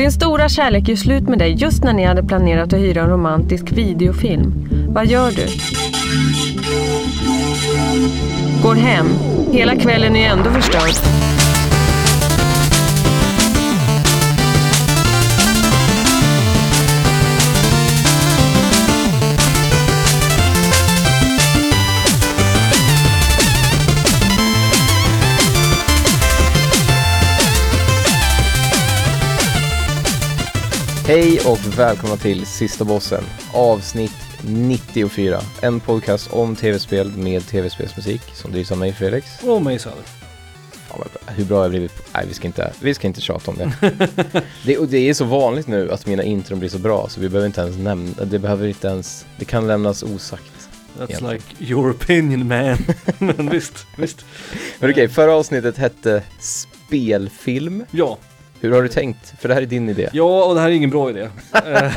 Din stora kärlek gör slut med dig just när ni hade planerat att hyra en romantisk videofilm. Vad gör du? Går hem. Hela kvällen är ju ändå förstörd. Hej och välkomna till Sista Bossen, avsnitt 94. En podcast om tv-spel med tv-spelsmusik som drivs av mig Felix. Och mig Söder. Fan. Hur bra har jag blivit? Nej, vi ska inte, vi ska inte tjata om det. det. Och det är så vanligt nu att mina intron blir så bra så vi behöver inte ens nämna, det behöver inte ens, det kan lämnas osagt. That's Egentligen. like your opinion man. Men visst, visst. Men okej, förra avsnittet hette spelfilm. Ja, Hur har du tänkt? För det här är din idé. ja och det här är ingen bra idé. Eh,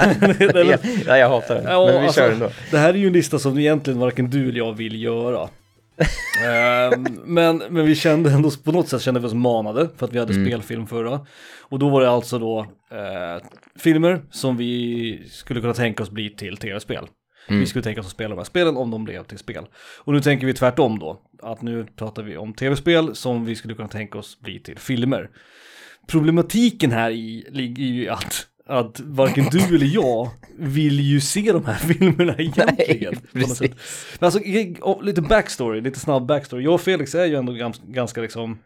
Ja, ja, jag hatar den, Ja, men vi alltså- kör ändå. det här är ju en lista som egentligen varken du eller jag vill göra. Ehm, men, men vi kände ändå, på något sätt kände vi oss manade för att vi hade Mm. spelfilm förra. Och då var det alltså då eh, filmer som vi skulle kunna tänka oss bli till tv-spel. Mm. Vi skulle tänka oss att spela de här spelen om de blev till spel. Och nu tänker vi tvärtom då. Att nu pratar vi om tv-spel som vi skulle kunna tänka oss bli till filmer. Problematiken här i ligger ju att, att varken du eller jag vill ju se de här filmerna egentligen. något precis. Men alltså, lite backstory, lite snabb backstory. Jag och Felix är ju ändå gans, ganska liksom,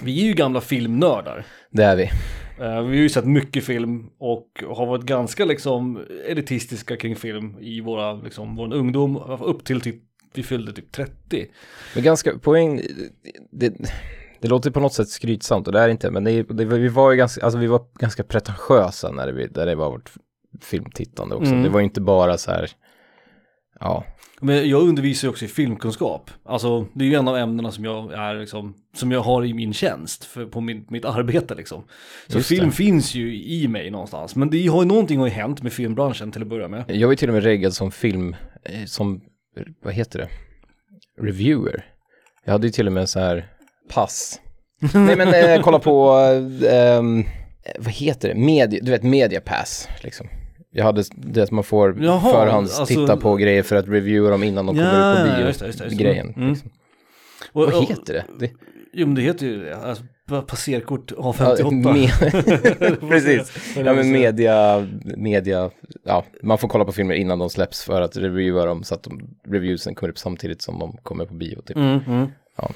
vi är ju gamla filmnördar. Det är vi. Eh, vi har ju sett mycket film och har varit ganska liksom elitistiska kring film i våra, liksom, vår ungdom, upp till typ, vi fyllde typ 30. Men ganska, poäng, det, det låter på något sätt skrytsamt och det är inte, men det, det, vi var ju ganska, alltså vi var ganska pretentiösa när det, där det var vårt filmtittande också. Mm. Det var ju inte bara så här, ja, Men jag undervisar ju också i filmkunskap. Alltså det är ju en av ämnena som jag är liksom, som jag har i min tjänst för, på min, mitt arbete liksom. Så Just film det. finns ju i mig någonstans. Men det har ju någonting har ju hänt med filmbranschen till att börja med. jag ju till och med reggad som film, eh, som, vad heter det, reviewer. Jag hade ju till och med så här pass. Nej men eh, kolla på, eh, vad heter det, media, du vet media pass liksom. Jag hade det att man får Jaha, förhands alltså- titta på grejer för att reviewa dem innan de kommer ut på bio. just det, just det, just det. grejen. Mm. Liksom. Och, Vad och, heter det? det jo men det heter ju det. Alltså, pa- passerkort ja, A58. me- Precis. Ja men media, media, ja man får kolla på filmer innan de släpps för att reviewa dem så att de, reviewsen kommer upp samtidigt som de kommer på bio typ. Mm, mm. Ja.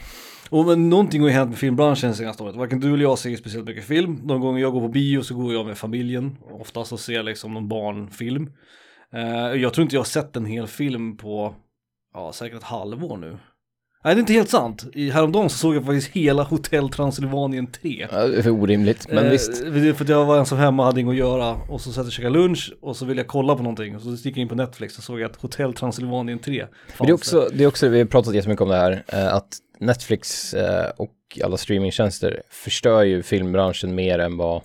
Och men någonting har ju hänt med filmbranschen senaste året. Varken du eller jag ser speciellt mycket film. De gånger jag går på bio så går jag med familjen. Oftast så ser jag liksom någon barnfilm. Eh, jag tror inte jag har sett en hel film på, ja säkert ett halvår nu. Nej det är inte helt sant. I, häromdagen så såg jag faktiskt hela Hotel Transylvanien 3. Ja, det är för orimligt, men Eh, visst. För att jag var ensam hemma, hade inget att göra och så satt jag och käkade lunch och så ville jag kolla på någonting och så gick jag in på Netflix och såg jag att Hotel Transylvanien 3 Men det är fanns också, det är också, vi har pratat jättemycket om det här, eh, att Netflix eh, och alla streamingtjänster förstör ju filmbranschen mer än vad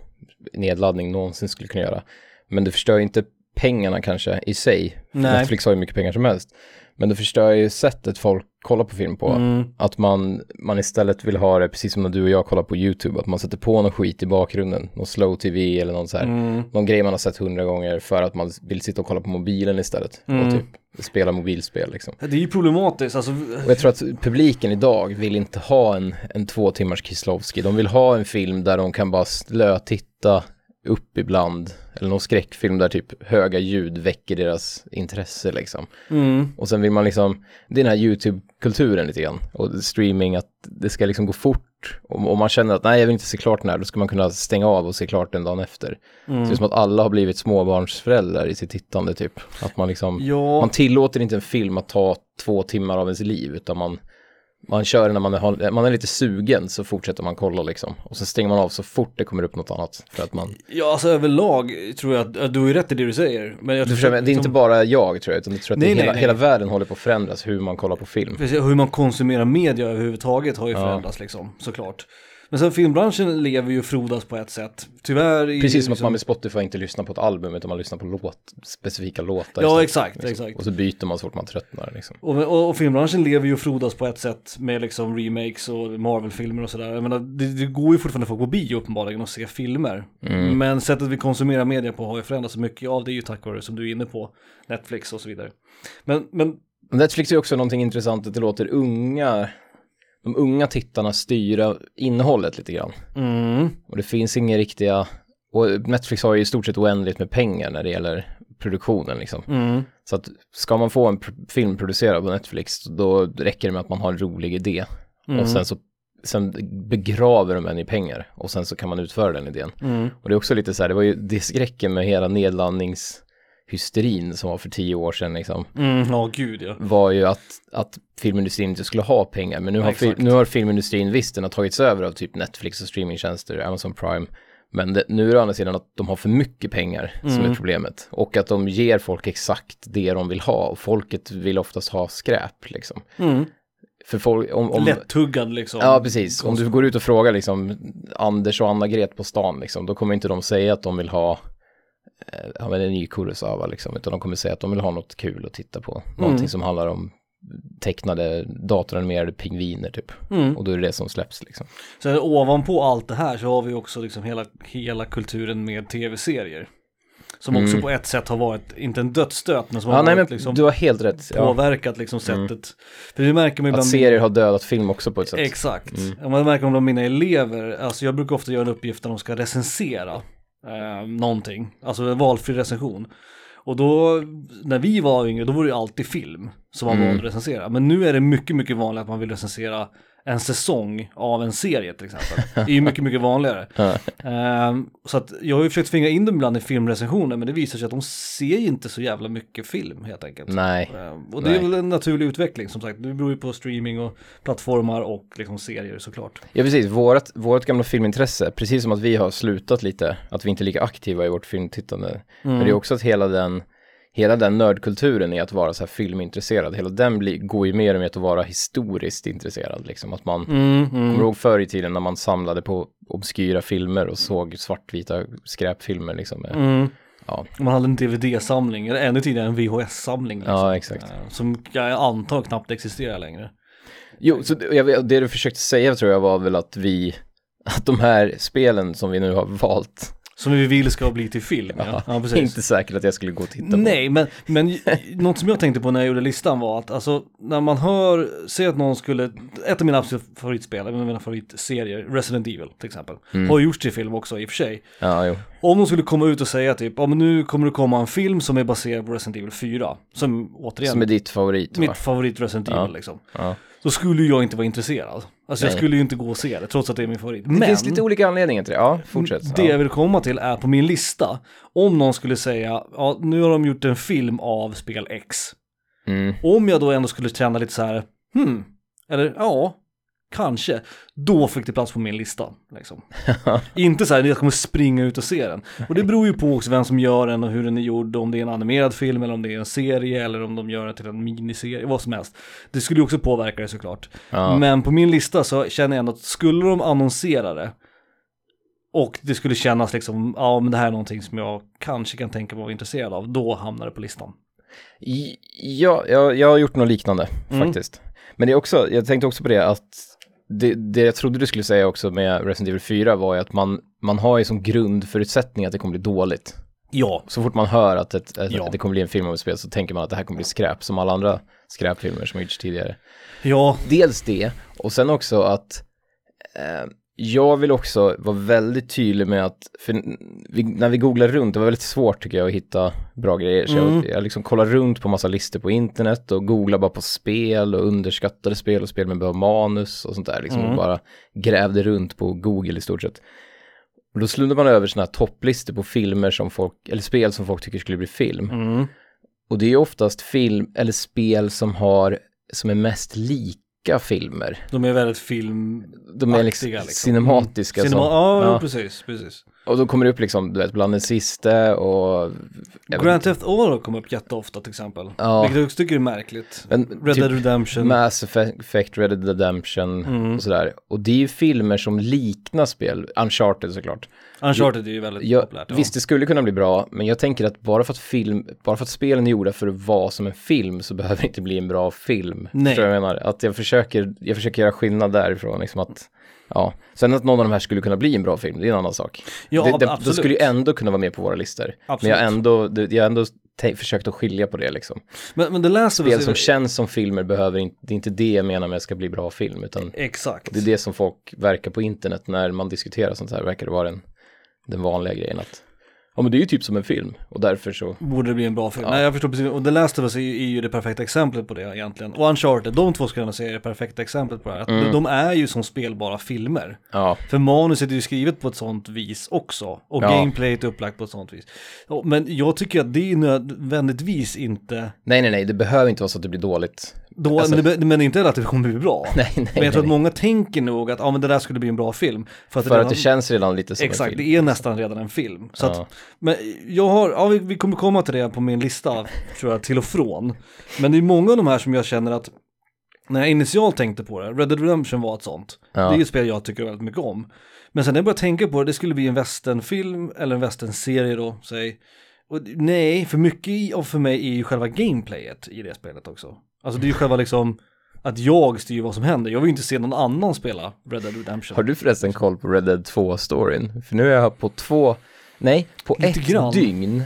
nedladdning någonsin skulle kunna göra. Men det förstör ju inte pengarna kanske i sig. Netflix har ju mycket pengar som helst. Men det förstör ju sättet folk kollar på film på. Mm. Att man, man istället vill ha det, precis som när du och jag kollar på YouTube, att man sätter på någon skit i bakgrunden, någon slow tv eller någon så här, Mm. någon grej man har sett hundra gånger för att man vill sitta och kolla på mobilen istället. Mm. Och typ spela mobilspel liksom. Det är ju problematiskt, alltså Och jag tror att publiken idag vill inte ha en, en två timmars Kieslowski. De vill ha en film där de kan bara slötitta upp ibland. Eller någon skräckfilm där typ höga ljud väcker deras intresse liksom. mm. Och sen vill man liksom, det är den här YouTube-kulturen lite grann. Och streaming, att det ska liksom gå fort. Om, om man känner att nej, jag vill inte se klart den här, då ska man kunna stänga av och se klart den dagen efter. Mm. Så det är som att alla har blivit småbarnsföräldrar i sitt tittande typ. Att man liksom, Ja, man tillåter inte en film att ta två timmar av ens liv, utan man, man kör när man är, man är lite sugen så fortsätter man kolla liksom. Och så stänger man av så fort det kommer upp något annat. För att man, ja, alltså överlag tror jag att att du har ju rätt i det du säger. Men jag tror förstår, men det är inte som- bara jag tror jag, utan jag tror att Nej, nej, hela, nej. hela världen håller på att förändras hur man kollar på film. Precis, hur man konsumerar media överhuvudtaget har ju Ja. förändrats liksom, såklart. Men sen filmbranschen lever ju frodas på ett sätt. Tyvärr. Precis som att liksom- man med Spotify inte lyssnar på ett album utan man lyssnar på låt, specifika låtar. Ja, exakt, liksom. exakt. Och så byter man så fort man tröttnar liksom. Och, och, och filmbranschen lever ju frodas på ett sätt med liksom remakes och Marvel-filmer och sådär. Jag menar, det, det går ju fortfarande folk på bio uppenbarligen och se filmer. Mm. Men sättet vi konsumerar media på har ju förändrats mycket av det är ju tack vare, som du är inne på, Netflix och så vidare. Men, men Netflix är också någonting intressant att det låter unga, de unga tittarna styra innehållet lite grann. mm, Och det finns inga riktiga, och Netflix har ju i stort sett oändligt med pengar när det gäller produktionen liksom. mm, Så att ska man få en film producerad på Netflix då räcker det med att man har en rolig idé. mm, Och sen så sen begraver de en i pengar och sen så kan man utföra den idén. mm, Och det är också lite så här, det var ju det skräcken med hela nedlandningshysterin som var för tio år sedan liksom, mm, ja gud ja. var ju att, att filmindustrin inte skulle ha pengar. Men nu har, Exakt. nu har filmindustrin visst, den har tagits över av typ Netflix och streamingtjänster, Amazon Prime. Men det, nu är det å andra sidan att de har för mycket pengar som Mm. är problemet. Och att de ger folk exakt det de vill ha. Och folket vill oftast ha skräp liksom. Mm. För folk, om, om, Lättuggad liksom. Ja, precis. Om du går ut och frågar liksom Anders och Anna-Gret på stan liksom, då kommer inte de säga att de vill ha ja, men en ny Kurosawa liksom, utan de kommer säga att de vill ha något kul att titta på. Någonting Mm. som handlar om tecknade datoranimerade pingviner typ. Mm. Och då är det det som släpps liksom. Sen ovanpå allt det här så har vi också liksom hela, hela kulturen med tv-serier. Som också Mm. på ett sätt har varit, inte en dödsstöt, men som Ja, har nej varit men liksom du har helt rätt. Ja. påverkat liksom sättet. För det märker man Att ibland. serier har dödat film också på ett sätt. Exakt. Mm. Man märker om de mina elever, alltså jag brukar ofta göra en uppgift där de ska recensera eh, någonting, alltså en valfri recension. Och då, när vi var yngre, då var det ju alltid film som man Mm. valde att recensera. Men nu är det mycket, mycket vanligare att man vill recensera en säsong av en serie till exempel. Det är ju mycket, mycket vanligare. Ehm, så att jag har ju försökt tvinga in dem ibland i filmrecensioner, men det visar sig att de ser inte så jävla mycket film helt enkelt. Nej. Ehm, och det är Nej. väl en naturlig utveckling som sagt. Det beror ju på streaming och plattformar och liksom serier såklart. Ja precis, vårt, vårt gamla filmintresse, precis som att vi har slutat lite, att vi inte är lika aktiva i vårt filmtittande. Men det är också att hela den, hela den nördkulturen i att vara så här filmintresserad, hela den blir, går ju mer och mer till att vara historiskt intresserad. Liksom. Att man, Mm, kommer du ihåg förr i tiden när man samlade på obskyra filmer och såg svartvita skräpfilmer liksom. Med, Mm. Ja. Man hade en DVD-samling, eller ännu tidigare en VHS-samling. Liksom, Ja, exakt. eh, Som jag antar knappt existerar längre. Jo, så det- det du försökte säga tror jag var väl att vi, att de här spelen som vi nu har valt, Som vi vill ska bli till film. Ja, ja precis. inte säkert att jag skulle gå och titta på. Nej, men, men något som jag tänkte på när jag gjorde listan var att alltså när man hör, säg att någon skulle, ett av mina absolut favoritspel, en av mina favoritserier, Resident Evil till exempel, Mm. har gjorts till film också i och för sig. Ja, jo. Om de skulle komma ut och säga typ, ja men nu kommer det komma en film som är baserad på Resident Evil 4, som återigen, Som är ditt favorit va? mitt favorit Resident. Evil liksom. Då skulle jag inte vara intresserad. Alltså jag Nej. skulle ju inte gå och se det, trots att det är min favorit. Det finns lite olika anledningar till det. Ja, fortsätt. Det ja. jag vill komma till är på min lista, om någon skulle säga, ja nu har de gjort en film av spel X. Mm. Om jag då ändå skulle känna lite så här, hmm, eller ja, kanske, då fick det plats på min lista. Liksom. Inte så här, jag kommer springa ut och se den. Och det beror ju på också vem som gör den och hur den är gjord, om det är en animerad film eller om det är en serie eller om de gör den till en miniserie, vad som helst. Det skulle ju också påverka det såklart. Ja. Men på min lista så känner jag ändå att skulle de annonsera det och det skulle kännas liksom, ja men det här är någonting som jag kanske kan tänka mig vara intresserad av, då hamnar det på listan. Ja, jag, jag har gjort något liknande Mm. faktiskt. Men det är också, jag tänkte också på det att det, det jag trodde du skulle säga också med Resident Evil 4 var ju att man, man har ju som grundförutsättning att det kommer bli dåligt. Ja, Så fort man hör att, ett, att Ja. det kommer bli en film om ett spel så tänker man att det här kommer bli skräp som alla andra skräpfilmer som gjorts tidigare. ja, Dels det, och sen också att eh, jag vill också vara väldigt tydlig med att, vi, när vi googlar runt, det var väldigt svårt tycker jag att hitta bra grejer. Så Mm. jag, jag liksom kollar runt på massa listor på internet och googlar bara på spel och underskattade spel och spel med bra manus och sånt där. Liksom, Mm. och bara grävde runt på Google i stort sett. Och då slundar man över sådana här topplistor på filmer som folk, eller spel som folk tycker skulle bli film. mm. Och det är oftast film eller spel som har, som är mest lika filmer. de är väldigt film... De är liksom liksom. cinematiska. Cinema, som, ja, precis, precis. Och då kommer det upp liksom, du vet, bland den sista och... Grand. Theft Auto kom upp jätteofta till exempel. Ja. Vilket jag också tycker är märkligt. Men Red typ Dead Redemption. Mass Effect, Red Dead Redemption Mm. och sådär. Och det är ju filmer som liknar spel, Uncharted såklart. Uncharted är ju väldigt Jag, populärt. Ja. Visst, det skulle kunna bli bra, men jag tänker att bara för att film, bara för att spelen är gjorda för att vara som en film så behöver det inte bli en bra film. Nej. Förstår jag menar? Att jag försöker, jag försöker göra skillnad därifrån, liksom att, ja. Sen att någon av de här skulle kunna bli en bra film, det är en annan sak. Ja, det, det, absolut. då skulle ju ändå kunna vara med på våra listor. Absolut. Men jag ändå, det- jag ändå försökt att skilja på det liksom. Men, men The Last Spel är- som känns som filmer behöver inte, det är inte det jag menar med att ska bli bra film, utan Exakt. det är det som folk verkar på internet när man diskuterar sånt här, verkar det vara den, den vanliga grejen att, ja men det är ju typ som en film, och därför så, Borde det bli en bra film. Ja. Nej jag förstår precis, och The Last of Us är ju, är ju det perfekta exemplet på det egentligen. Och Uncharted, de två skulle jag säga är det perfekta exemplet på det här. Att Mm. de, de är ju som spelbara filmer. ja, För manuset är ju skrivet på ett sånt vis också. Och Ja. gameplayet är upplagt på ett sånt vis. Men jag tycker att det är nödvändigtvis inte nej nej nej, det behöver inte vara så att det blir dåligt. Då, Alltså- men, det, men inte att det kommer bli bra. Nej nej, men jag tror nej, att många tänker nog att ja, men det där skulle bli en bra film. För att, för redan, att det känns redan lite som Exakt, en film. det är nästan redan en film. Så Ja. att, men jag har, ja vi, vi kommer komma till det på min lista, tror jag, till och från. Men det är många av de här som jag känner att, när jag initialt tänkte på det, Red Dead Redemption var ett sånt. Ja. Det är ett spel jag tycker väldigt mycket om. Men sen när jag började tänka på det, det skulle bli en westernfilm eller en westernserie då, säg. Och nej, för mycket av för mig är ju själva gameplayet i det spelet också. Alltså det är ju själva liksom, att jag styr vad som händer. Jag vill ju inte se någon annan spela Red Dead Redemption. Har du förresten koll på Red Dead 2-storyn? För nu är jag på två, nej, på Lite ett grann. dygn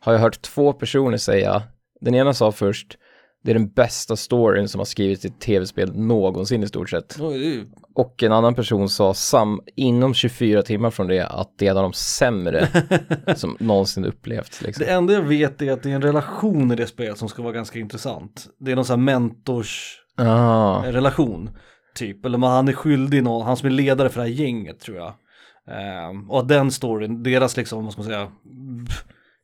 har jag hört två personer säga, den ena sa först, det är den bästa storyn som har skrivits i ett tv-spel någonsin i stort sett. Oj, Och en annan person sa sam, inom 24 timmar från det att det är en av de sämre som någonsin upplevts. Liksom. Det enda jag vet är att det är en relation i det spelet som ska vara ganska intressant. Det är någon sån här mentorsrelation, Ah, typ. Eller man, han är skyldig någon, han som är ledare för det här gänget tror jag. Ehm, och att den storyn, deras liksom, vad ska man säga,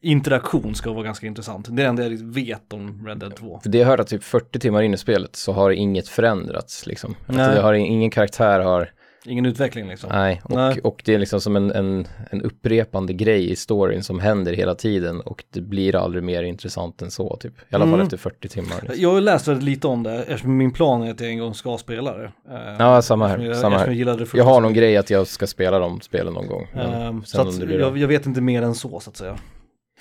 interaktion ska vara ganska intressant. Det är det enda jag vet om Red Dead 2. för det jag hörde att typ 40 timmar in i spelet så har inget förändrats liksom. Nej. det har, ingen karaktär har Ingen utveckling liksom. Nej, och, Nej. och det är liksom som en, en, en upprepande grej i storyn som händer hela tiden och det blir aldrig mer intressant än så typ. I alla fall Mm. efter 40 timmar. Liksom. Jag väldigt lite om det eftersom min plan är att jag en gång ska spela det. Ehm, Ja, samma här. jag, Samma här. jag Jag har någon grej att jag ska spela de spelen någon gång. Ehm, så att jag, jag vet inte mer än så så att säga.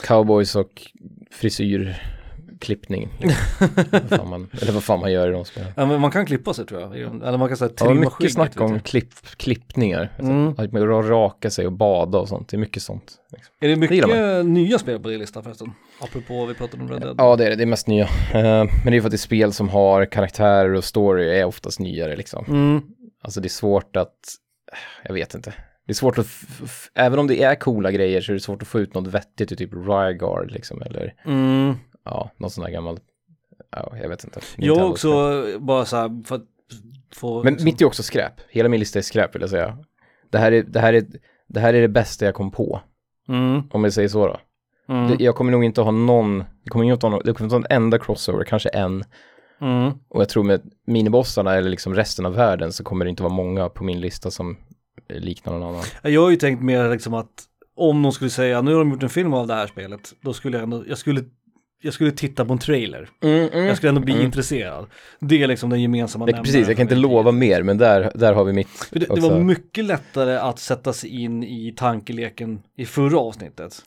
Cowboys och frisyrklippning. Liksom. Vad fan man, eller vad fan man gör i de spelen. Ja, man kan klippa sig tror jag. Eller man kan säga Ja, trimma mycket skinnet, snack om klipp, klippningar. Mm. Att man raka sig och bada och sånt. Det är mycket sånt. Liksom. Är det mycket gillar nya spel på din lista förresten? Apropå vi pratade om Red Dead. Ja, det är det. Det är mest nya. Eh, men det är för att det är spel som har karaktärer och story är oftast nyare liksom. Mm. Alltså det är svårt att, jag vet inte. Det är svårt att, även om det är coola grejer så är det svårt att få ut något vettigt ur typ Ryguard liksom. Eller Mm. ja, någon sån här gammal, ja, jag vet inte. Jag har Nintendo-spel. också bara så här för att få... Men liksom- mitt är också skräp. Hela min lista är skräp vill jag säga. Det här är, det här är, det här är det bästa jag kom på. Mm. Om jag säger så då. Mm. Det, jag kommer nog inte ha någon, det kommer inte ha någon, det kommer inte ha en enda crossover, kanske en. Mm. Och jag tror med minibossarna eller liksom resten av världen så kommer det inte vara många på min lista som liknar någon annan. Jag har ju tänkt mer liksom att om de skulle säga nu har de gjort en film av det här spelet, då skulle jag ändå, jag skulle, jag skulle titta på en trailer. Jag skulle ändå bli Mm. intresserad. Det är liksom den gemensamma Det, precis, jag kan inte lova mer, men där, där har vi mitt. Det, det var mycket lättare att sätta sig in i tankeleken i förra avsnittet.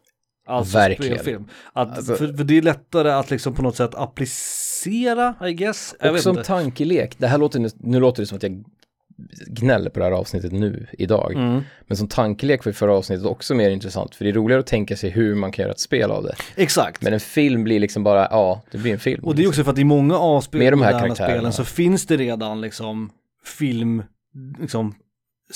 Alltså Verkligen. spelfilm. Att, Alltså- för, för det är lättare att liksom på något sätt applicera, I guess. Jag Och som inte. tankelek, det här låter, nu låter det som att jag gnäller på det här avsnittet nu, idag. Mm. Men som tankelek var förra avsnittet också mer intressant, för det är roligare att tänka sig hur man kan göra ett spel av det. Exakt. Men en film blir liksom bara, ja, det blir en film. Och det är också för att i många av spel, Med de här karaktärerna. spelen så finns det redan liksom film, liksom,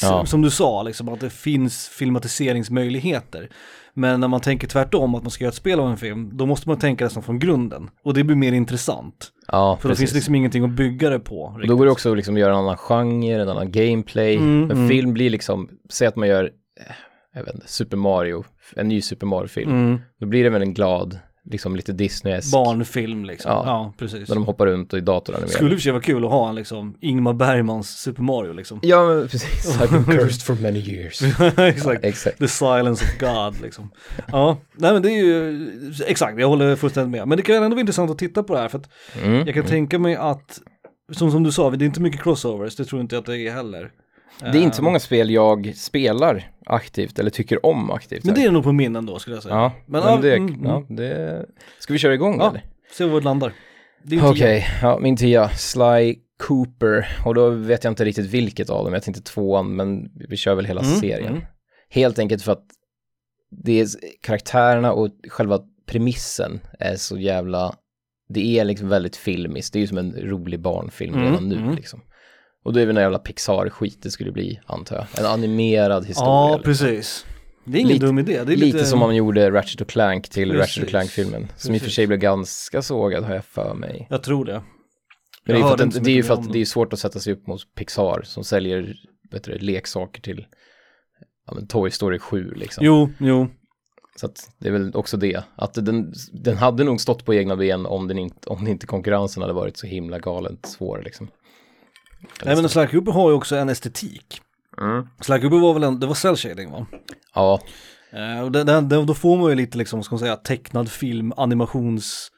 Ja. som du sa, liksom, att det finns filmatiseringsmöjligheter. Men när man tänker tvärtom, att man ska göra ett spel av en film, då måste man tänka nästan från grunden. Och det blir mer intressant. ja, För då precis. finns det liksom ingenting att bygga det på. Och då går det också att liksom göra en annan genre, en annan gameplay. Mm, men mm. film blir liksom, säg att man gör, eh, jag vet inte, Super Mario, en ny Super Mario-film. Mm. Då blir det väl en glad liksom lite Disney-esk. Barnfilm liksom. Ja. Ja, precis. När de hoppar runt och i datorn Skulle i och för sig vara kul att ha en liksom Ingmar Bergmans Super Mario liksom. Ja, men precis. I've been cursed for many years. exakt. Exakt. The silence of God liksom. Ja, nej men det är ju, exakt, jag håller fullständigt med. Men det kan ändå vara intressant att titta på det här för att Mm. jag kan tänka mig att, som, som du sa, det är inte mycket crossovers, det tror inte jag att det är heller. Det är inte så många spel jag spelar aktivt eller tycker om aktivt. Men det är nog på min ändå skulle jag säga. Ja, Men, men, det, mm, ja, det... Ska vi köra igång Ja. eller? Se var det landar. Okej, tio. ja, min tia, Sly Cooper, och då vet jag inte riktigt vilket av dem, jag tänkte tvåan, men vi kör väl hela Mm, serien. mm. Helt enkelt för att det är karaktärerna och själva premissen är så jävla, det är liksom väldigt filmiskt, det är ju som en rolig barnfilm Mm, redan nu mm. liksom. Och då är det någon jävla Pixar-skit det skulle bli, antar jag. En animerad historia. Ja, liksom. precis. Det är ingen Lite- dum idé. Det är Lite, som om man gjorde Ratchet och Clank till Precis. Ratchet och Clank-filmen. Som i och för Precis. sig blev ganska sågad har jag för mig. Jag tror det. Men det är, Jag att, inte så det, det är ju för att det är svårt att sätta sig upp mot Pixar som säljer du, leksaker till ja, men Toy Story 7 liksom. Jo, jo. Så att det är väl också det. Att den, den hade nog stått på egna ben om, den inte, om inte konkurrensen hade varit så himla galet svår liksom. Nej men Cooper har ju också en estetik. Mm. Cooper var väl en, det var cell shading va? Ja, Eh, och det, det, det, då får man ju lite liksom, ska man säga, tecknad film, animations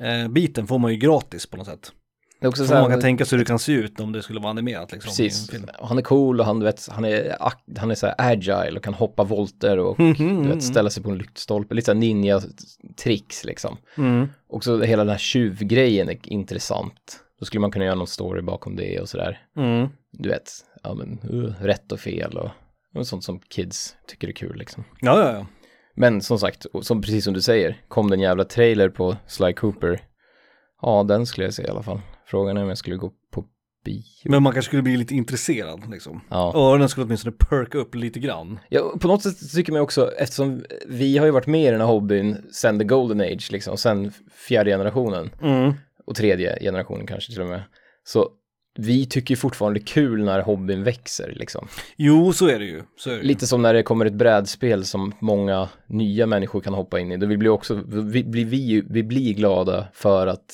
eh, biten får man ju gratis på något sätt. det är också så man kan tänka sig hur det kan se ut om det skulle vara animerat liksom. Precis, han är cool och han, vet, han är, han är så här agile och kan hoppa volter och Mhm, du vet, ställa sig på en lyktstolpe, lite så här ninja-tricks liksom. Mm. Också hela den här tjuvgrejen är intressant. Då skulle man kunna göra någon story bakom det och sådär. Mm. Du vet, ja men uh, rätt och fel och, och sånt som kids tycker är kul liksom. Ja, ja, ja. Men som sagt, som, precis som du säger, kom den jävla trailer på Sly Cooper. Ja, den skulle jag se i alla fall. Frågan är om jag skulle gå på bio. Men man kanske skulle bli lite intresserad liksom. Ja. Öronen skulle åtminstone perka upp lite grann. Ja, på något sätt tycker man också, eftersom vi har ju varit med i den här hobbyn sen the golden age, liksom, sen fjärde generationen Mm. Och tredje generationen kanske till och med. Så vi tycker ju fortfarande kul när hobbyn växer, liksom. Jo, så är det ju. Är det ju. Lite som när det kommer ett brädspel som många nya människor kan hoppa in i. Då vi blir också, vi, blir vi, ju- vi blir glada för att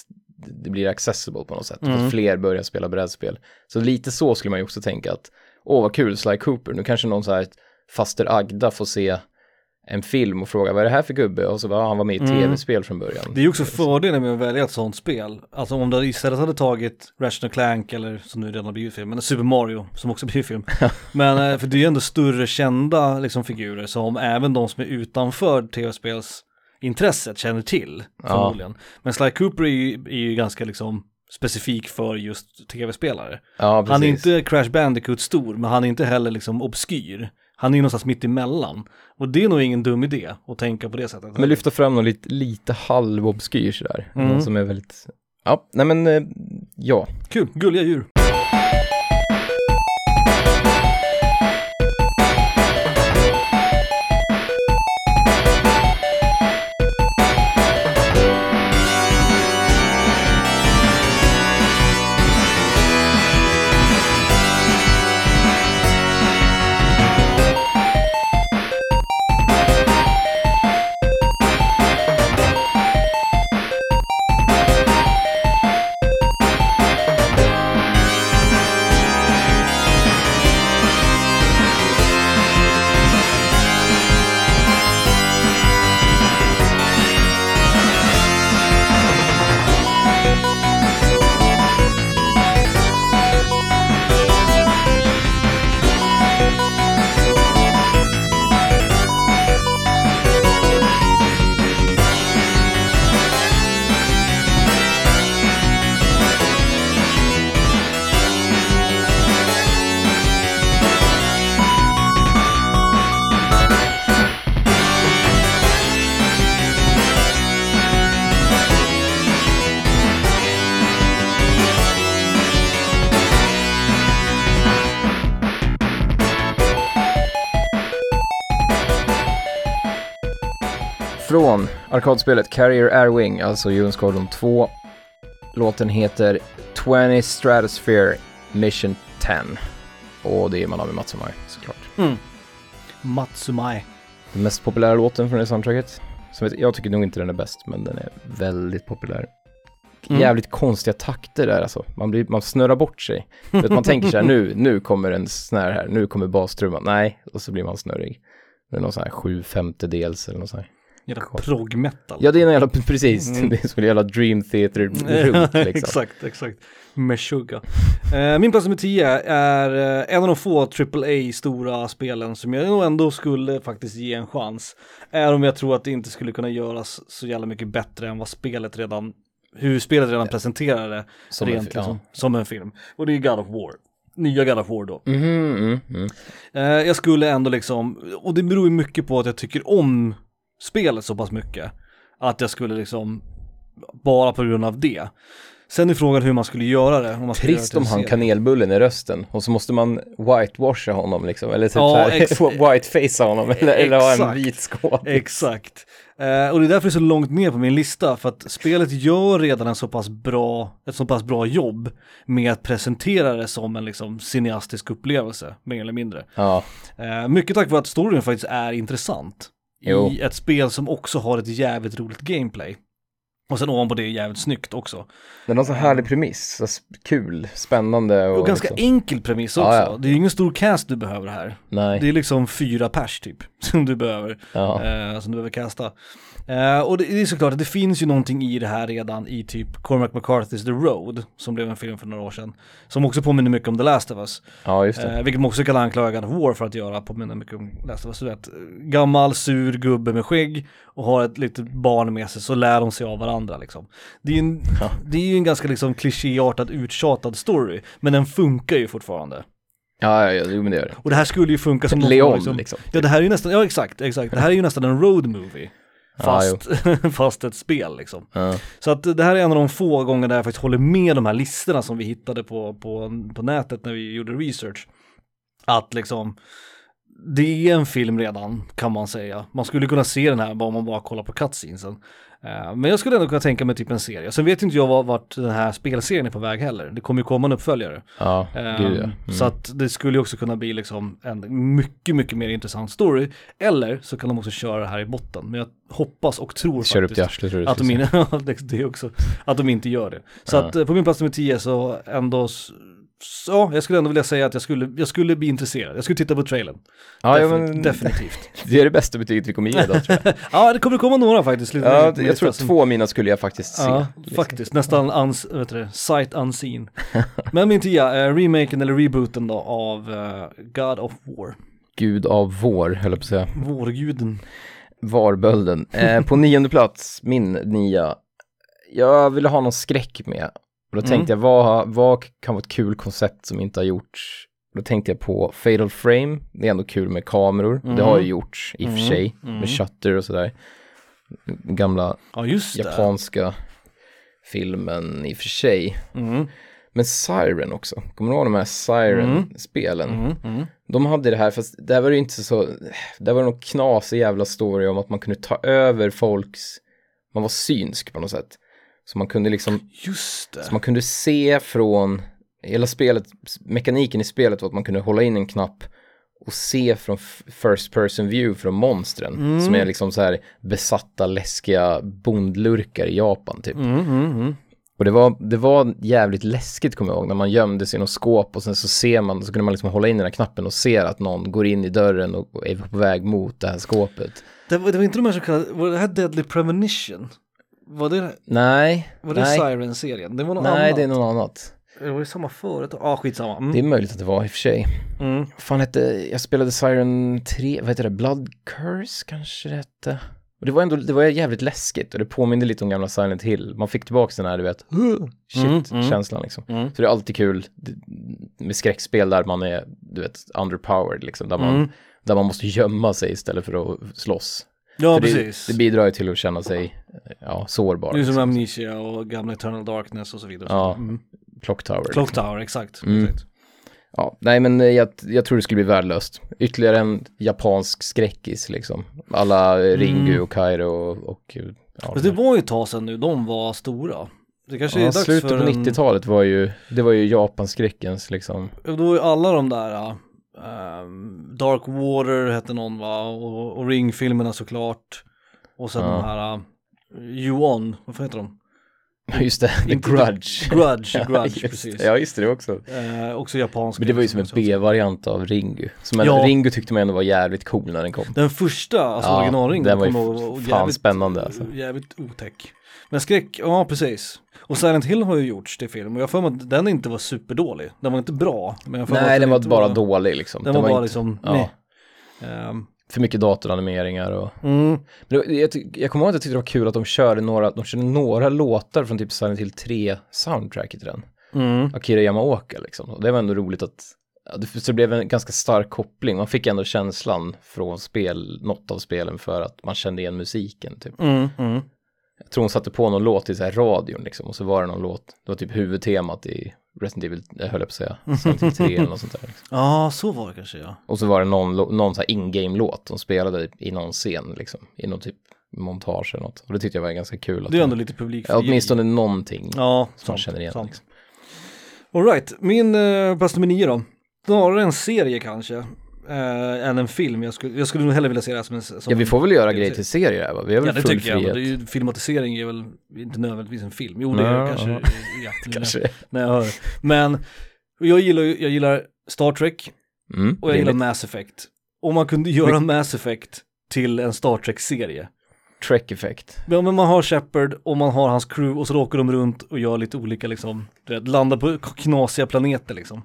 det blir accessible på något sätt. Mm. att fler börjar spela brädspel. Så lite så skulle man ju också tänka att, åh vad kul, Sly Cooper, nu kanske någon så här faster Agda får se en film och fråga vad är det här för gubbe? Och så bara, han var med i Mm. tv-spel från början. Det är ju också fördelen med att välja ett sånt spel. Alltså om det istället hade tagit Ratchet Clank eller som nu redan har blivit film, eller Super Mario som också blir film. Men eh, för det är ju ändå större kända liksom, figurer som även de som är utanför tv-spelsintresset känner till förmodligen. Men Sly Cooper är ju, är ju ganska liksom specifik för just tv-spelare. Ja. Han är inte Crash Bandicoot stor, men han är inte heller liksom obskyr. Han är ju någonstans mitt emellan. Och det är nog ingen dum idé att tänka på det sättet. Men lyfta fram någon lite, lite halvobskyr sådär. Mm. Någon som är väldigt, ja, nej men, eh, ja. Kul, gulliga djur. Arkadspelet Carrier Airwing, alltså Djurens Squadron 2. Låten heter 20 Stratosphere Mission 10. Och det är Manami Matsumai såklart. Mm. Matsumai. Den mest populära låten från det soundtracket. Som jag, tycker nog inte den är bäst, men den är väldigt populär. Mm. Jävligt konstiga takter där alltså. Man, blir, man snurrar bort sig. Vet, man tänker så här, nu, nu kommer en snär här, nu kommer bastrumman. Nej, och så blir man snurrig. Det är någon sån här sju femtedels eller något sånt här. Jävla prog metal. Ja, det är en jävla, precis, Mm. det är som en jävla dream theater-runt liksom. exakt, exakt. Meshuggah. Eh, min plats nummer 10 är eh, en av de få AAA stora spelen som jag nog ändå skulle faktiskt ge en chans. Även om jag tror att det inte skulle kunna göras så jävla mycket bättre än vad spelet redan, hur spelet redan presenterar det Som en rent fi- liksom, som en film. Och det är God of War. Nya God of War då. Mhm, mm, mm. Eh, jag skulle ändå liksom, och det beror ju mycket på att jag tycker om spelet så pass mycket. Att jag skulle liksom, bara på grund av det. Sen är frågan hur man skulle göra det. Om man Trist om han kanelbullen i rösten och så måste man whitewasha honom liksom, eller typ Ja, ex- whitefacea honom, eller, eller ha en Exakt. vit skål. Exakt. Eh, och det är därför det är så långt ner på min lista, för att spelet gör redan en så pass bra, ett så pass bra jobb med att presentera det som en liksom cineastisk upplevelse, mer eller mindre. Ja, Eh, mycket tack vare att storyn faktiskt är intressant. Jo. I ett spel som också har ett jävligt roligt gameplay. Och sen ovanpå det är jävligt snyggt också. den har så härlig premiss, så kul, spännande och, Och ganska liksom, enkel premiss också. Ja, ja. Det är ingen stor cast du behöver här. nej, Det är liksom fyra pers typ, som du behöver. ja, eh, som du behöver kasta. Eh, och det, det är såklart att det finns ju någonting i det här redan i typ Cormac McCarthy's The Road, som blev en film för några år sedan. Som också påminner mycket om The Last of Us. ja just det. Eh, vilket man också kan anklaga War för att göra, påminner mycket om Last of Us. Du vet, gammal sur gubbe med skägg och har ett litet barn med sig så lär de sig av varandra liksom. Det är ju en, Ja. det är ju en ganska liksom klichéartad, uttjatad story, men den funkar ju fortfarande. Ja, ja, jo men det gör det. Och det här skulle ju funka som Leon av liksom. Ja det här är ju nästan, ja exakt, exakt. Det här är ju nästan en road movie. Ja, Fast, fast ett spel liksom. Ja. Så att det här är en av de få gånger där jag faktiskt håller med de här listorna som vi hittade på, på, på nätet när vi gjorde research. Att liksom, det är en film redan kan man säga. Man skulle kunna se den här bara om man bara kollar på cutscenesen. Eh, Men jag skulle ändå kunna tänka mig typ en serie. Sen vet inte jag var- vart den här spelserien är på väg heller. Det kommer ju komma en uppföljare. Ja, Ehm, gud ja. Mm. Så att det skulle också kunna bli liksom en mycket, mycket mer intressant story. Eller så kan de också köra det här i botten. Men jag hoppas och tror Kör faktiskt arslet tror att de, in, det- det att de inte gör det. Så Ja. att eh, på min plats nummer 10 så ändå, så, ja, jag skulle ändå vilja säga att jag skulle, jag skulle bli intresserad. Jag skulle titta på trailern. Ja, ja, Defini- men Definitivt. det är det bästa betyget vi kommer ge då tror jag. ja, det kommer komma några faktiskt. Lite Ja, mer- jag tror att två av mina skulle jag faktiskt se. Ja, liksom. faktiskt. Nästan uns, vet du, sight unseen. Men min tia, eh, remaken eller rebooten då av eh, God of War. Gud av vår, höll jag på att säga. Vårguden. Varbölden. Eh, på nionde plats, min nia. Jag ville ha någon skräck med. Och då Mm. tänkte jag, vad, vad kan vara ett kul koncept som inte har gjorts? Då tänkte jag på Fatal Frame. Det är ändå kul med kameror. Det har ju gjorts i och för Mm. sig. Mm. Med Shutter och sådär. Gamla Ja, japanska filmen i och för sig. Mm. Men Siren också. Kommer du ihåg de här Siren-spelen? Mm. Mm. De hade det här, fast där var det inte så, där var det någon knasig jävla story om att man kunde ta över folks, man var synsk på något sätt. Så man kunde liksom, Just det. så man kunde se från, hela spelet, mekaniken i spelet var att man kunde hålla in en knapp och se från first person view från monstren. Mm. Som är liksom så här besatta, läskiga bondlurkar i Japan typ. Mm, mm, mm. Och det var, det var jävligt läskigt kommer jag ihåg, när man gömde sig i något skåp och sen så ser man, så kunde man liksom hålla in den här knappen och ser att någon går in i dörren och är på väg mot det här skåpet. Det, var, det var inte de här så kallade, var det här Deadly Premonition? Var det, Nej, var det nej, Siren-serien? Det var något nej annat. det är något annat. Det var ju samma företag. Ah, skitsamma. Mm. Det är möjligt att det var i och för sig. Mm. Fan hette, jag spelade Siren 3, vad heter det, Blood Curse kanske det hette? Och det var ändå, det var jävligt läskigt och det påminde lite om gamla Silent Hill. Man fick tillbaka den här, du vet, shit-känslan liksom. Mm. Så det är alltid kul med skräckspel där man är, du vet, underpowered liksom. Där man, Mm. där man måste gömma sig istället för att slåss. Ja, precis. Det, det bidrar ju till att känna sig, ja, sårbar. Är som liksom. Amnesia och gamla Eternal Darkness och så vidare. Ja, Mm. Clock Tower. Clock liksom. Tower, exakt. Mm. Ja, nej men eh, jag, jag tror det skulle bli värdelöst. Ytterligare en japansk skräckis liksom. Alla eh, Ringu Mm. och Kairo och, och ja, det var ju ett tag sedan nu de var stora. Det kanske är ja, dags slutet för på en... 90-talet var ju, det var ju Japanskräckens liksom. Då var ju alla de där, ehm, Dark Water hette någon va, och, och Ring-filmerna såklart. Och sen Ja. de här uh, You On, vad heter de? Ja, just det, The Grudge. Grudge, Ja, Grudge just precis. Ja, just det, också. Eh, också japanska. Men det var ju som en B-variant av Ringu. Men Ja. Ringu tyckte man ändå var jävligt cool när den kom. Den första, alltså Ja, originalringen, den var ju fan spännande, alltså. Jävligt otäck. Men skräck, ja precis. Och Silent Hill har ju gjorts till film och jag för mig att den inte var superdålig. Den var inte bra. Men jag Nej, den var bara dålig liksom. Den var bara inte- liksom, ja, nej. Ehm, För mycket datoranimeringar och... mm, Men det, jag, jag kommer ihåg att jag tyckte det var kul att de körde några, de körde några låtar från typ Silent Hill 3 soundtracket i den. mm. Akira Yamaoka liksom. Och det var ändå roligt att, det blev en ganska stark koppling. Man fick ändå känslan från spel, något av spelen för att man kände igen musiken typ. Mm, mm. Jag tror hon satte på någon låt i så här radion liksom och så var det någon låt, det var typ huvudtemat i Resident Evil, jag höll jag på att säga, Silent Hill 3 eller något sånt där. Liksom. Ja, så var det kanske ja. Och så var det någon, någon så här in-game-låt de spelade i någon scen liksom, i någon typ montage eller något. Och det tyckte jag var ganska kul. Att Det är ändå lite publik ja, åtminstone någonting Ja, som man känner igen. Liksom. Alright, min uh, plats nummer nio då. Snarare en serie kanske. Eh, än en film. Jag skulle, jag skulle nog hellre vilja se det här som en... Som Ja, vi får väl göra grejer till serier här va? Vi har väl Ja det full tycker jag, men frihet. det är ju, filmatisering är väl inte nödvändigtvis en film. Jo det är Nej, kanske, ja. nu när- Kanske. när jag hör. Men jag gillar, jag gillar Star Trek Mm, och jag gillar. Mass Effect. Om man kunde göra Mass Effect till en Star Trek-serie. Trek effect. Ja men man har Shepard och man har hans crew och så åker de runt och gör lite olika liksom, landar på knasiga planeter liksom.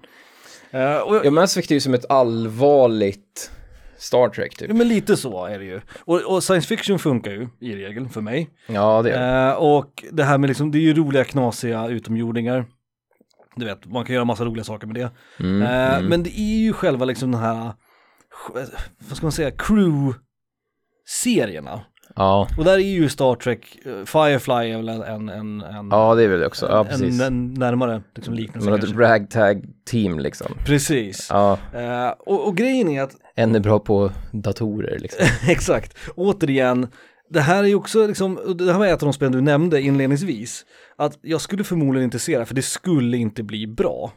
Eh, och, Ja, Mass Effect är ju som ett allvarligt Star Trek typ. Ja men lite så är det ju. Och, och science fiction funkar ju i regel för mig. Ja, det är det. Eh, och det här med liksom, det är ju roliga knasiga utomjordingar. Du vet, man kan göra massa roliga saker med det. Mm, Eh, mm. Men det är ju själva liksom den här, vad ska man säga, crew-serierna. Ja. Och där är ju Star Trek, eh, Firefly är väl en, en, en, ja, det är väl det också. Ja, en, precis. en närmare liksom, liknelse har ett ragtag team liksom. Precis. Ja, Eh, och, och grejen är att en är bra på datorer liksom. Exakt, återigen, det här är ju också liksom, det här var ett av de spelen du nämnde inledningsvis, att jag skulle förmodligen inte se det, för det skulle inte bli bra.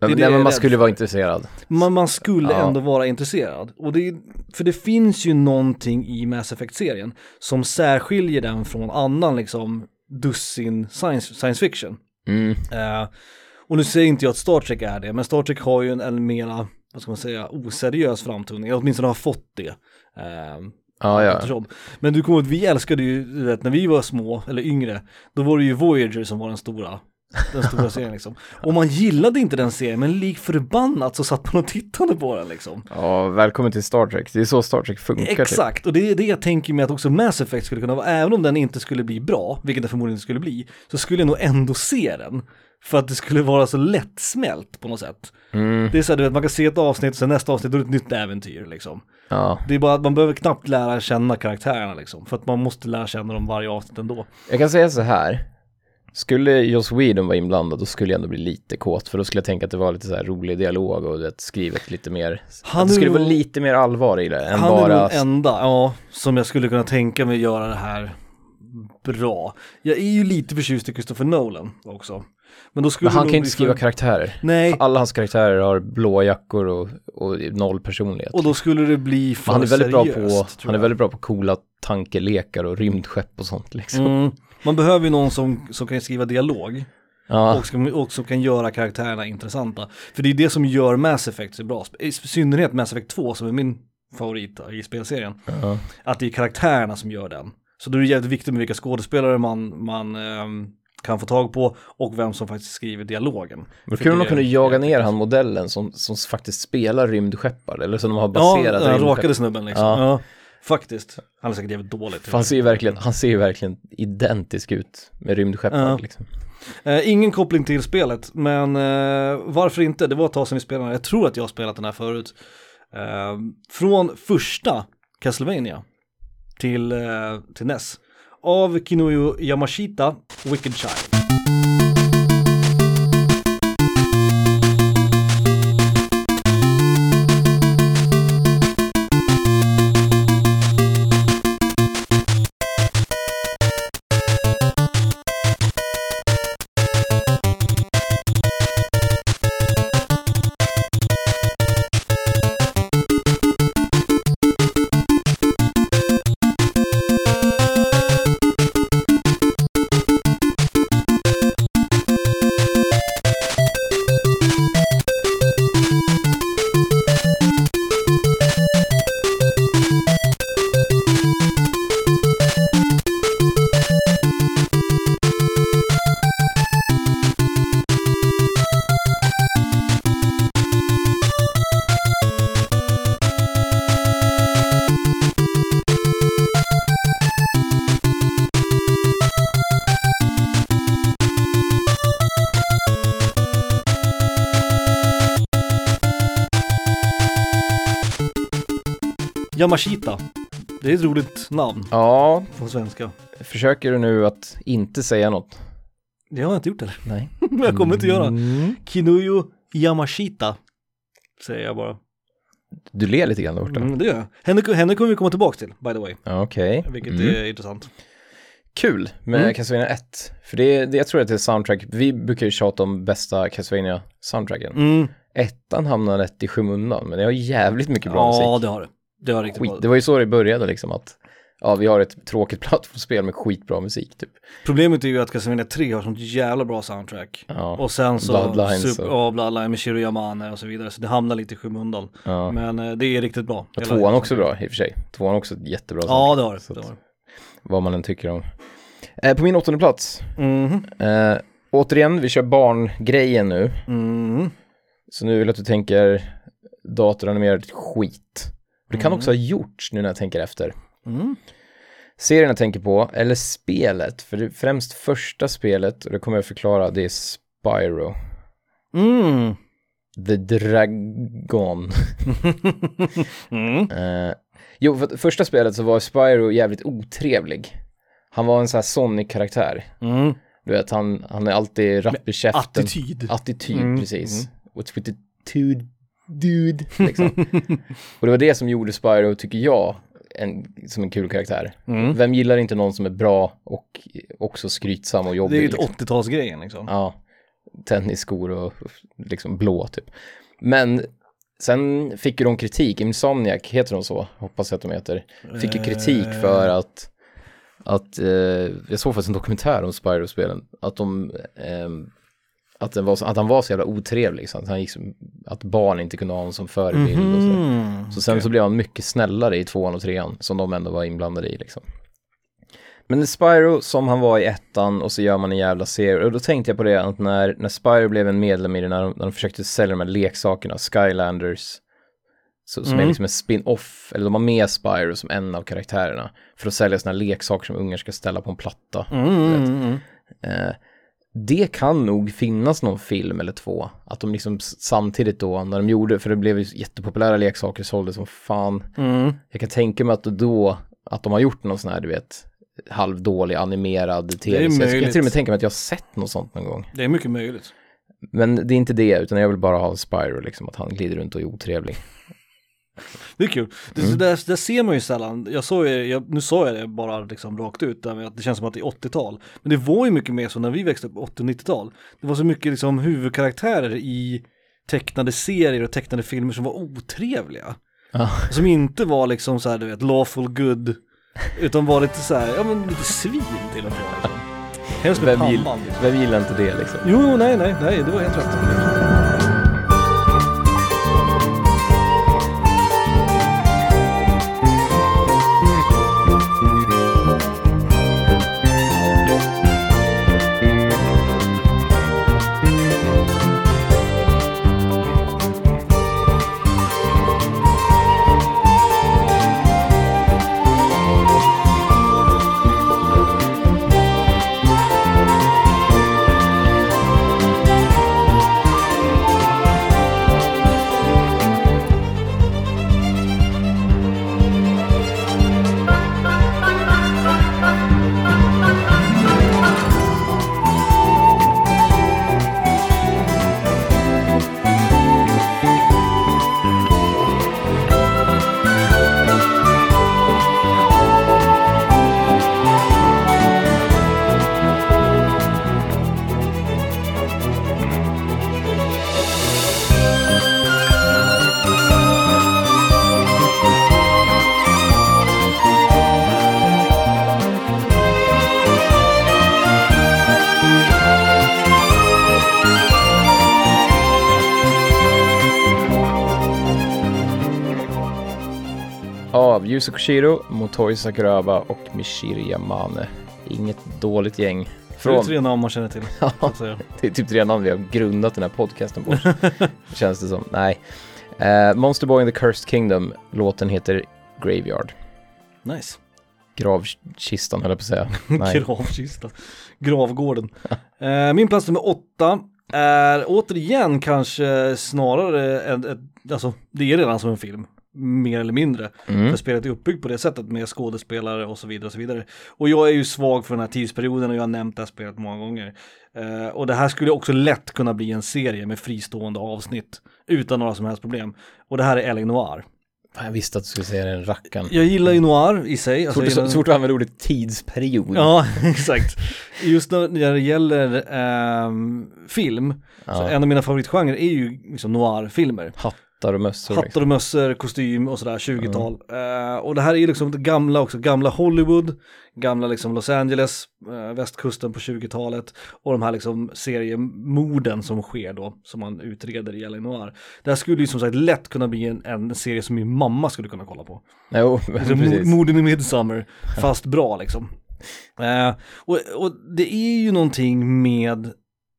Men, nej, men man skulle vara intresserad. Man, man skulle Ja. ändå vara intresserad. Och det, för det finns ju någonting i Mass Effect-serien som särskiljer den från annan liksom dussin science, science fiction. Mm. Eh, och nu säger inte jag att Star Trek är det, men Star Trek har ju en, en mera, vad ska man säga, oseriös framtoning, eller åtminstone har fått det. Eh, Ja, ja. Men du kommer ihåg vi älskade ju, du vet, när vi var små, eller yngre, då var det ju Voyager som var den stora, den stora serien liksom. Och man gillade inte den serien, men lik förbannat så satt man och tittade på den liksom. Ja, välkommen till Star Trek. Det är så Star Trek funkar. Typ. Exakt, och det är det jag tänker mig att också Mass Effect skulle kunna vara, även om den inte skulle bli bra, vilket det förmodligen inte skulle bli, så skulle jag nog ändå se den. För att det skulle vara så lättsmält på något sätt. Mm. Det är så här, vet, man kan se ett avsnitt och sen nästa avsnitt då är det ett nytt äventyr liksom. Ja. Det är bara att man behöver knappt lära känna karaktärerna liksom, för att man måste lära känna dem varje avsnitt ändå. Jag kan säga så här. Skulle Joss Whedon vara inblandad då skulle jag ändå bli lite kåt för då skulle jag tänka att det var lite så här rolig dialog och det skrivet lite mer. Han att det är skulle vara lite mer allvar i det än Han är bara. nog den enda, ja, som jag skulle kunna tänka mig göra det här bra. Jag är ju lite förtjust i Christopher Nolan också. Men då skulle Men han kan nog inte skriva för... karaktärer. Nej, Alla hans karaktärer har blåa jackor och, och noll personlighet. och då skulle det bli för Men han är väldigt bra på, seriöst, han är väldigt bra på coola tankelekar och rymdskepp och sånt liksom. Mm. Man behöver ju någon som, som kan skriva dialog Ja, och, som, och som kan göra karaktärerna intressanta. För det är det som gör Mass Effect så bra, i synnerhet Mass Effect 2 som är min favorit i spelserien. ja. Att det är karaktärerna som gör den. Så då är det jävligt viktigt med vilka skådespelare man, man ehm, kan få tag på och vem som faktiskt skriver dialogen. Men de kunde är jaga ner han modellen som, som faktiskt spelar rymdskeppar eller som de har Ja, baserat den rymdskepp. rakade snubben liksom. Ja. Ja. Faktiskt. Han är säkert jävligt dålig. För han ser ju verkligen, han ser ju verkligen identisk ut med rymdskeppar Ja. liksom. Eh, ingen koppling till spelet, men eh, varför inte? Det var ett tag sedan vi spelade. Jag tror att jag har spelat den här förut. Eh, från första Castlevania till, eh, till NES. Av Kinuyo Yamashita, Wicked Child. Yamashita. Det är ett roligt namn Ja, på svenska. försöker du nu att inte säga något? Det har jag inte gjort heller. Nej. Jag kommer inte göra. Mm. Kinuyo Yamashita. Säger jag bara. Du ler lite grann där borta. Mm, det gör jag. Henne, henne kommer vi komma tillbaka till, by the way. Okej. Vilket Mm. är intressant. Kul med Mm. Castlevania 1. För det, det, jag tror att det är soundtrack. Vi brukar ju tjata om bästa Castlevania soundtracken. Mm. Ettan hamnar rätt i skymundan, men det har jävligt mycket bra Ja, musik. det har det. Det har riktigt Skit. bra. Det var ju så det började liksom att ja, vi har ett tråkigt plattformsspel med skitbra musik typ. Problemet är ju att Castlevania 3 har sånt jävla bra soundtrack. Ja, Och sen så, Bloodlines super, och- ja, Bloodline med Shiro Yamane och så vidare. Så det hamnar lite i skymundan. ja. Men eh, det är riktigt bra. Och tvåan också bra i och för sig. Tvåan också ett jättebra Ja, soundtrack, det har det. Det, har det. Vad man än tycker om. Eh, på min åttonde plats. Mhm. Eh, återigen, vi kör barngrejen nu. Mhm. Så nu vill jag att du tänker datoranimerad skit. Och Det kan också ha gjorts nu när jag tänker efter. Mm. Serien jag tänker på, eller spelet, för det främst första spelet, och det kommer jag förklara, det är Spyro. Mm. The Dragon. Mm. Eh, jo, för första spelet så var Spyro jävligt otrevlig. Han var en sån här Sonic-karaktär. Mm. Du vet, han, han är alltid rapp i käften. Attityd. Attityd, Mm, precis. What's with the dude, liksom. och det var det som gjorde Spyro, tycker jag, en, som en kul karaktär. Mm. Vem gillar inte någon som är bra och också skrytsam och Det jobbig? är ju liksom? ett 80-talsgrejen liksom. Ja, tennisskor och liksom blå typ. Men sen fick ju de kritik, Insomniac, heter de så? Hoppas jag att de heter. Fick ju kritik Eh. för att, att eh, jag såg faktiskt en dokumentär om Spyro-spelen, att de, ehm, att, så, att han var så jävla otrevlig, så att, han gick att barn inte kunde ha honom som förebild och så. Mhm. Så sen så blev han mycket snällare i tvåan och trean, som de ändå var inblandade i liksom. Men Spyro som han var i ettan och så gör man en jävla serie. Och då tänkte jag på det att när, när Spyro blev en medlem i det, när de, när de försökte sälja de här leksakerna, Skylanders, så, som är Mm. liksom en spin-off, eller de har med Spyro som en av karaktärerna, för att sälja sådana här leksaker som ungar ska ställa på en platta. Mm, mm, mm. Eh, det kan nog finnas någon film eller två, att de liksom samtidigt då, när de gjorde, för det blev ju jättepopulära leksaker, sålde som fan. Mm. Jag kan tänka mig att då, att de har gjort någon sån här, du vet, halvdålig animerad tv Jag kan till och med tänka mig att jag har sett något sånt någon gång. Det är mycket möjligt. Men det är inte det, utan jag vill bara ha Spyro, liksom, att han glider runt och är otrevlig. Det är kul. Det, Mm. där, det ser man ju sällan. Jag såg jag, nu sa jag det bara liksom rakt ut, där att det känns som att det är 80-tal. Men det var ju mycket mer så när vi växte upp, 80 och 90-tal. Det var så mycket liksom huvudkaraktärer i tecknade serier och tecknade filmer som var otrevliga. Ja. Som inte var liksom så här, du vet, lawful good, utan var lite så här, ja men lite svin till och med. Liksom. Helst med Vem, gill. Liksom. vem gillar inte det liksom? Jo, nej, nej, nej, det var helt rätt. Yuzo Koshiro, Motoi Sakuraba och Mishiri Yamane. Inget dåligt gäng. Det är Från, tre namn man känner till. Det är typ tre namn vi har grundat den här podcasten på. Känns det som. Nej. Eh, Monster Boy in the Cursed Kingdom. Låten heter Graveyard. Nice. Gravkistan höll jag på att säga. Nej. Gravkista. Gravgården. Eh, min plats nummer åtta är återigen kanske snarare en, ett, alltså det är redan som en film. Mer eller mindre. Mm. För spelet är uppbyggt på det sättet med skådespelare och så vidare och så vidare. Och jag är ju svag för den här tidsperioden och jag har nämnt det här spelet många gånger. Eh, och det här skulle också lätt kunna bli en serie med fristående avsnitt utan några som helst problem. Och det här är L.A. Noir. Jag visste att du skulle säga den rackaren. Jag gillar ju noir i sig. Alltså, Så så, så fort du använder ordet tidsperiod. Ja, exakt. Just när när det gäller ehm, film, så Ja. en av mina favoritgenrer är ju liksom noir-filmer. Hattar och mössor. Hattar liksom. och mössor, kostym och sådär, 20-tal. Eh, och det här är ju liksom det gamla också, gamla Hollywood, gamla liksom Los Angeles, eh, västkusten på 20-talet och de här liksom seriemorden som sker då, som man utreder i L.A. Noir. Det här skulle ju som sagt lätt kunna bli en, en serie som min mamma skulle kunna kolla på. Jo, Liksom. Morden i Midsummer, fast bra liksom. Eh, och, och det är ju någonting med,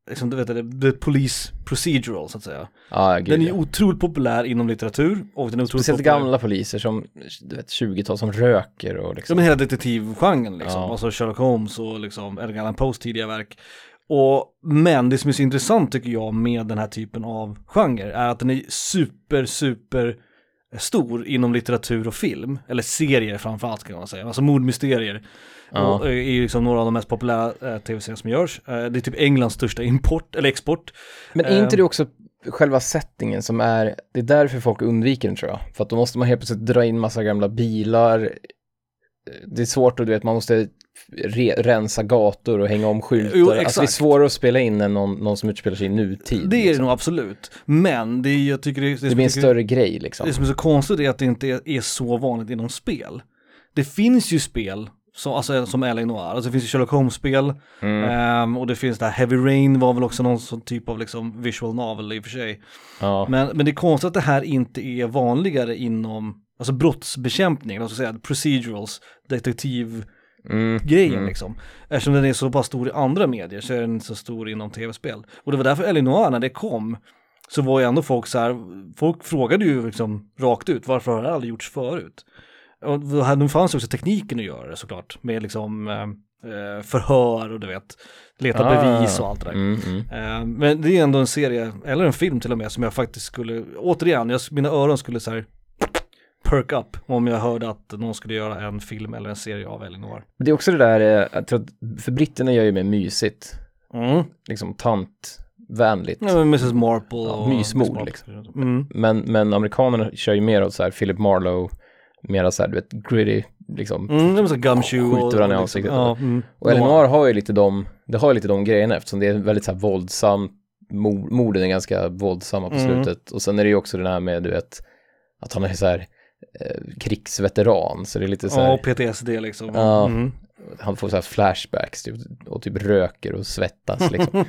liksom, du vet det, the police procedural så att säga. Ja, gud, Den är ja. otroligt populär inom litteratur och den är otroligt Speciellt populär. gamla poliser som, du vet, 20-tal som röker och Ja liksom. men hela detektivgenren liksom, Ja. alltså Sherlock Holmes och liksom Edgar Allan Poes tidiga verk. Och, men det som är så intressant tycker jag med den här typen av genre är att den är super, super stor inom litteratur och film, eller serier framförallt kan man säga, alltså mordmysterier. Ja. Eh, är ju liksom några av de mest populära eh, tv-serier som görs. Eh, det är typ Englands största import, eller export. Men är inte Eh. det också själva settingen som är, det är därför folk undviker den tror jag. För att då måste man helt plötsligt dra in massa gamla bilar. Det är svårt och du vet, man måste rensa gator och hänga om skyltar. Jo, Alltså det är svårare att spela in än någon, någon som utspelar sig i nutid. Det är det liksom. nog absolut. Men det är, jag tycker det, det, Det blir en större grej liksom. Det som är så konstigt är att det inte är, är så vanligt inom spel. Det finns ju spel, som, alltså, som L.A. Noir, alltså det finns ju Sherlock Holmes-spel, Mm. ehm, och det finns det här Heavy Rain var väl också någon sån typ av liksom visual novel i och för sig. Ja. Men, men det är konstigt att det här inte är vanligare inom, alltså brottsbekämpning, alltså säga procedurals, detektivgrejen Mm. Mm. liksom. Eftersom den är så pass stor i andra medier så är den inte så stor inom tv-spel. Och det var därför L.A. Noir när det kom, så var ju ändå folk så här, folk frågade ju liksom rakt ut, varför har det aldrig gjorts förut? Och nu fanns också tekniken att göra det såklart, med liksom eh, eh, förhör och du vet, leta Ah. bevis och allt det där. Mm, mm. Eh, men det är ändå en serie, eller en film till och med, som jag faktiskt skulle, återigen, jag, mina öron skulle så här perk up om jag hörde att någon skulle göra en film eller en serie av Elinor. Det är också det där, eh, jag tror att, för britterna gör ju mer mysigt. Mm. Liksom tantvänligt. Ja, Mrs Marple Ja, och mysmord, Marple. liksom. Mm. Men, men amerikanerna kör ju mer åt så här Philip Marlowe, mera så här, du vet, gritty, liksom. Mm, det var så gumshoe och... Skjuter varandra i ansiktet. Ja, mm. Och Eleanor har ju lite de, det har ju lite de grejerna eftersom det är väldigt så här våldsamt, mord, morden är ganska våldsamma på Mm. slutet. Och sen är det ju också det här med, du vet, att han är så här krigsveteran, så det är lite så Ja, här, och PTSD liksom. Ja. Mm. han får så här flashbacks typ, och typ röker och svettas liksom.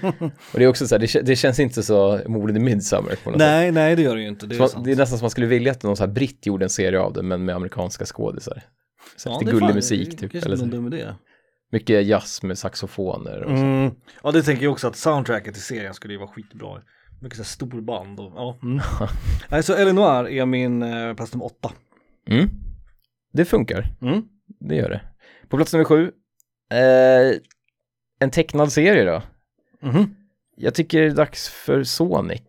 och det är också så här, det, det känns inte så morden i Midsummer på något sätt. Nej, nej det gör det ju inte. Det är, Så man, det är nästan som man skulle vilja att någon så här britt gjorde en serie av det, men med amerikanska skådisar. Så Ja, lite gullig fan- musik typ. Eller så. dum idé. Mycket jazz med saxofoner och så. Mm. Ja, det tänker jag också att soundtracket till serien skulle ju vara skitbra. Mycket så här storband och ja. Mm. Nej, så Elinor är min eh, plats nummer åtta. Mm. Det funkar. Mm. Det gör det. På plats nummer sju. Eh, en tecknad serie då. Mhm. Jag tycker det är dags för Sonic.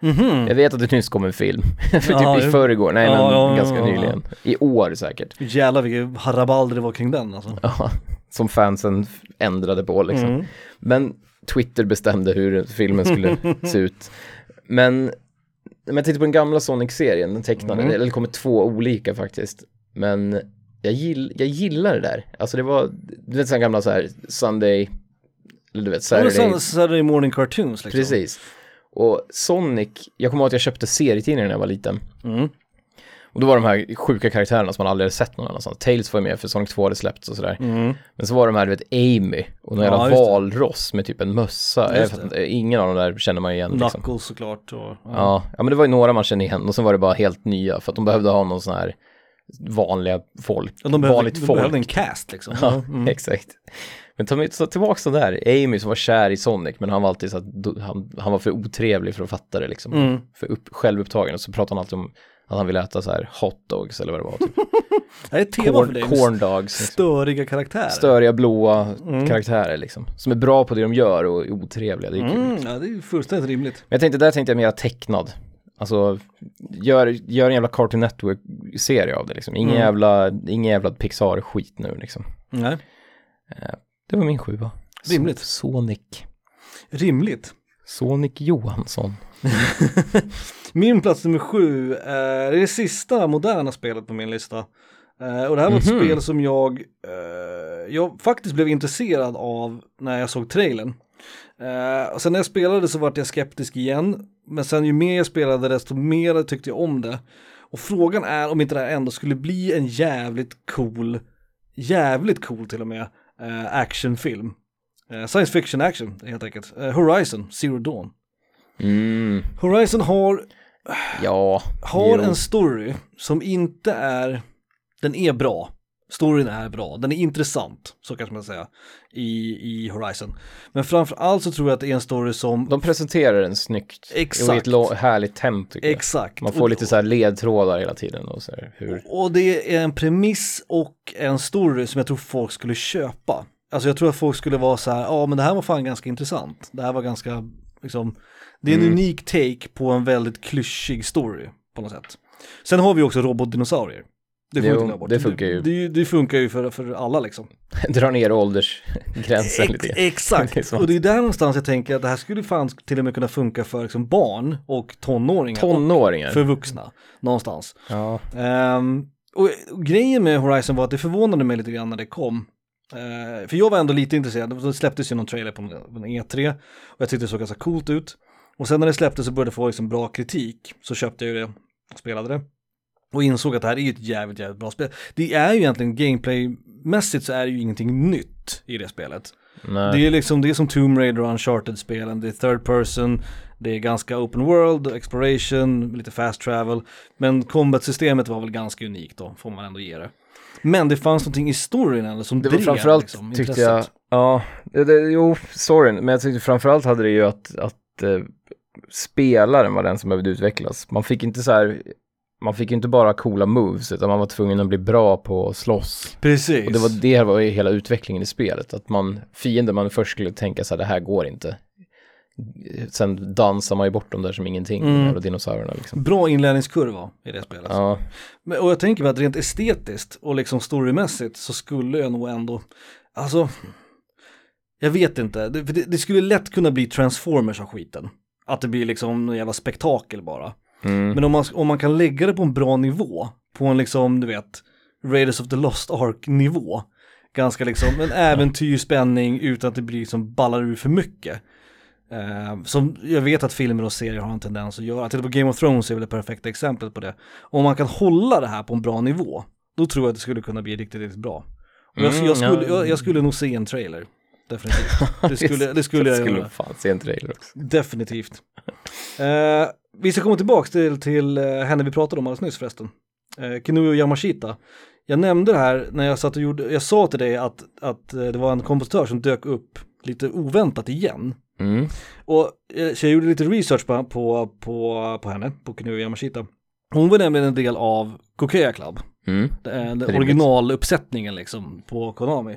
Mhm. Jag vet att det nyss kom en film. för typ Ja, i det- förrgår. Nej, Ja, men ja, ganska nyligen. I år säkert. Jävlar vilket harabalder det var kring den alltså. Ja, som fansen ändrade på liksom. Mm. Men Twitter bestämde hur filmen skulle se ut. Men om jag tittar på den gamla Sonic-serien, den tecknade, Mm. eller det kommer två olika faktiskt. Men jag, gill, jag gillar det där. Alltså det var, du vet sådana gamla så här Sunday, eller du vet Ja, Saturday. sån Saturday morning cartoons liksom. Precis. Och Sonic, jag kommer ihåg att jag köpte serietidningar när jag var liten. Mm. Och då var de här sjuka karaktärerna som man aldrig hade sett någon annanstans. Tails var ju med för Sonic 2 hade släppts och sådär. Mm. Men så var de här, du vet, Amy och någon Ja, valross med typ en mössa. Vet ingen av dem där känner man igen liksom. Knuckles såklart. Och, ja. Ja, ja men det var ju några man kände igen och sen var det bara helt nya för att de behövde ha någon sån här vanliga folk, Ja, de behövde, vanligt de folk. behövde en cast liksom. Ja, Mm. exakt. Men ta så tillbaka så där, Amy som var kär i Sonic men han var alltid så att han, han var för otrevlig för att fatta det liksom. Mm. För upp, självupptagen och så pratade han alltid om att han ville äta så här hot dogs eller vad det var. Typ. Det är ett tema för corn, dig. corn dogs. Liksom. Störiga karaktärer. Störiga blåa Mm. karaktärer liksom. Som är bra på det de gör och är otrevliga, det är kul. Mm, ja, det är ju fullständigt rimligt. Men jag tänkte, där tänkte jag mer tecknad. Alltså, gör, gör en jävla Cartoon Network-serie av det liksom. Ingen Mm. jävla, ingen jävla Pixar-skit nu liksom. Nej. Det var min sjua. Rimligt. So- Sonic. Rimligt. Sonic Johansson. Min plats nummer sju är det sista moderna spelet på min lista. Eh, och det här var ett Mhm. spel som jag, eh, jag faktiskt blev intresserad av när jag såg trailern. Eh, och sen när jag spelade så vart jag skeptisk igen. Men sen ju mer jag spelade desto mer tyckte jag om det. Och frågan är om inte det här ändå skulle bli en jävligt cool, jävligt cool till och med, eh, actionfilm. Eh, science fiction action helt enkelt. Eh, Horizon, Zero Dawn. Mm, Horizon har ja. har jo. en story som inte är, den är bra. Storyn är bra, den är intressant, så kanske man säga, i, i Horizon. Men framför allt så tror jag att det är en story som, De presenterar den snyggt. Och i Exakt. ett lo- härligt tempo tycker jag. exakt. Man får Och- lite så här ledtrådar hela tiden och så här, hur... Och det är en premiss och en story som jag tror folk skulle köpa. Alltså jag tror att folk skulle vara så här, ja men det här var fan ganska intressant. Det här var ganska, liksom, det är en Mm. unik take på en väldigt klyschig story på något sätt. Sen har vi också robotdinosaurier. Det får Jo, inte bort. det funkar ju. Det, det, funkar ju för, för alla liksom. drar ner åldersgränsen lite Ex- grann. exakt, Det och det är där någonstans jag tänker att det här skulle fan till och med kunna funka för liksom barn och tonåringar. Tonåringar. Och för vuxna, någonstans. Ja. Och, och grejen med Horizon var att det förvånade mig lite grann när det kom. Eh, för jag var ändå lite intresserad, det släpptes ju någon trailer på en, på en E3 och jag tyckte det såg ganska coolt ut. Och sen när det släpptes så började få liksom bra kritik, så köpte jag ju det och spelade det. Och insåg att det här är ju ett jävligt, jävligt bra spel. Det är ju egentligen gameplaymässigt så är det ju ingenting nytt i det spelet. Nej. Det är liksom, det är som Tomb Raider och Uncharted-spelen, det är third person, det är ganska open world, exploration, lite fast travel. Men combat-systemet var väl ganska unikt då, får man ändå ge det. Men det fanns någonting i storyn eller som Det var drev framförallt liksom, tyckte jag, ja, det, det, jo, storyn, men jag tyckte framförallt hade det ju att, att eh, spelaren var den som behövde utvecklas. Man fick inte så här, man fick ju inte bara coola moves, utan man var tvungen att bli bra på att slåss. Precis. Och det var det var ju hela utvecklingen i spelet, att man, fienden man först skulle tänka så här, det här går inte. Sen dansar man ju bort dem där som ingenting, Mm. de jävla dinosaurierna liksom. Bra inlärningskurva i det spelet. Ja, Men, och jag tänker mig att rent estetiskt och liksom storymässigt så skulle jag nog ändå, alltså, jag vet inte, det, det, det skulle lätt kunna bli Transformers av skiten. Att det blir liksom en jävla spektakel bara. mm. Men om man, om man kan lägga det på en bra nivå, på en liksom, du vet, Raiders of the Lost Ark nivå, ganska liksom en äventyrsspänning utan att det blir liksom ballar ur för mycket. Eh, som jag vet att filmer och serier har en tendens att göra. Titta på Game of Thrones är väl det perfekta exemplet på det. Om man kan hålla det här på en bra nivå, då tror jag att det skulle kunna bli riktigt, riktigt bra. Och jag, Mm, jag, skulle, ja. jag, jag skulle nog se en trailer. Definitivt. Det skulle, det skulle jag skulle göra. fan se en trailer också. Definitivt. Eh, vi ska komma tillbaka till, till eh, henne vi pratade om alldeles nyss förresten. Uh, Kinuyo Yamashita. Jag nämnde det här när jag satt och gjorde, jag sa till dig att, att det var en kompositör som dök upp lite oväntat igen. Mm. Och eh, så jag gjorde lite research på, på, på, på henne, på Kinuyo Yamashita. Hon var nämligen en del av Kokeya Club, Mm. den originaluppsättningen liksom på Konami.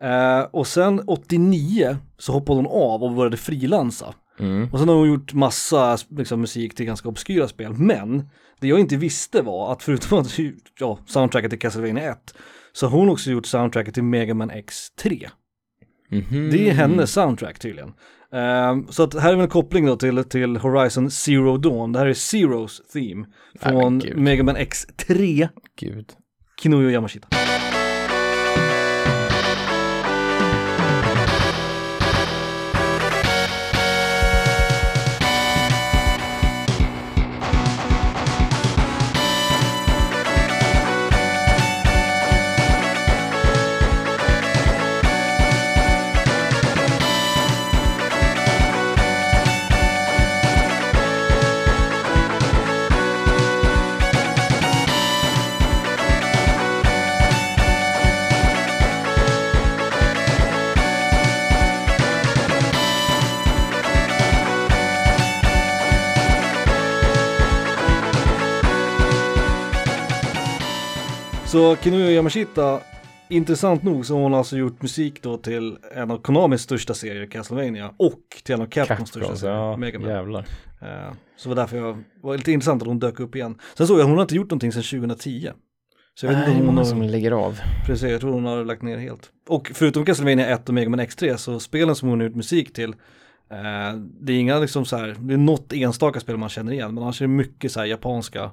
Eh, och sen 89 så hoppade hon av och började frilansa. Mm. Och sen har hon gjort massa liksom, musik till ganska obskyra spel. Men det jag inte visste var att förutom att ja, soundtracket till Castlevania 1 så har hon också gjort soundtracket till Mega Man X3. Mhm. Det är hennes soundtrack tydligen. Ehm, så att här är en koppling då till, till Horizon Zero Dawn. Det här är Zeros theme Nej, från gud. Mega Man X3, Gud. Kinuyo Yamashita. Så Kinuyo Yamashita Intressant nog så har hon alltså gjort musik då till en av Konamis största serier, Castlevania, och till en av Capcoms största Capcom, serier, ja, Mega Man. jävlar. Eh, Så var därför jag var lite intressant att hon dök upp igen. Sen såg jag att hon har inte gjort någonting sedan 2010. Så jag vet inte om hon har, som lägger av. precis, jag tror hon har lagt ner helt. Och förutom Castlevania 1 och Mega Man X3 så spelen som hon har gjort musik till eh, det är inga liksom så här, det är något enstaka spel man känner igen, men annars är det mycket så här japanska.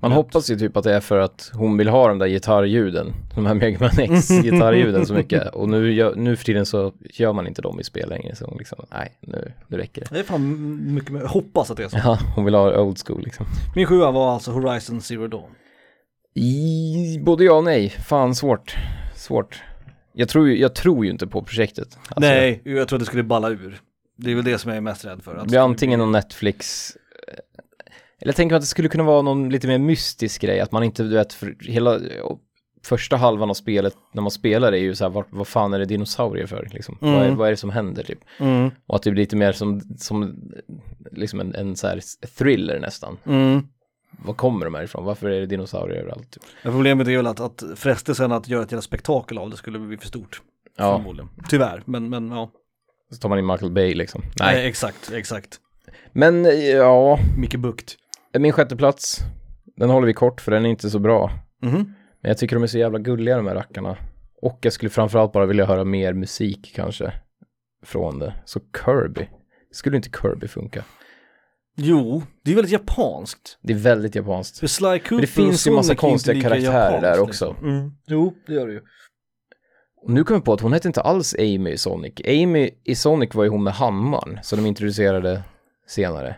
Man hoppas ju typ att det är för att hon vill ha de där gitarrljuden, de här Mega Man X-gitarrljuden så mycket. Och nu, nu för tiden så gör man inte dem i spel längre, så hon liksom, nej, nu, nu räcker det. Det är fan mycket, mer- hoppas att det är så. Ja, hon vill ha old school liksom. Min sjua var alltså Horizon Zero Dawn. I, både ja och nej, fan svårt. Svårt. Jag tror, ju- jag tror ju inte på projektet. Alltså, Nej, jag tror att det skulle balla ur. Det är väl det som jag är mest rädd för. Att Det blir antingen någon Netflix, eller jag tänker att det skulle kunna vara någon lite mer mystisk grej, att man inte, du vet, för hela första halvan av spelet när man spelar är ju så här, vad, vad fan är det dinosaurier för liksom? Vad, är, Mm. vad är det som händer typ? Mm, Och att det blir lite mer som, som liksom en, en så här thriller nästan. mm. Var kommer de här ifrån? Varför är det dinosaurier överallt? Typ? Problemet är väl att, att frestelsen att göra ett jävla spektakel av det skulle bli för stort. Ja. Tyvärr, men, men ja. så tar man in Michael Bay liksom. Nej. Nej, exakt, exakt. men ja, Micke Bukt. Min sjätte plats den håller vi kort för den är inte så bra. Mhm. Men jag tycker de är så jävla gulliga de här rackarna. Och jag skulle framförallt bara vilja höra mer musik kanske från det. Så Kirby. Skulle inte Kirby funka? Jo, det är väldigt japanskt. Det är väldigt japanskt. För Sly Cooper det finns ju massa är inte konstiga karaktärer där japanskt, också. Liksom. Mm. Jo, det gör det ju. Och nu kom jag på att hon hette inte alls Amy i Sonic. Amy i Sonic var ju hon med hammaren, som de introducerade senare.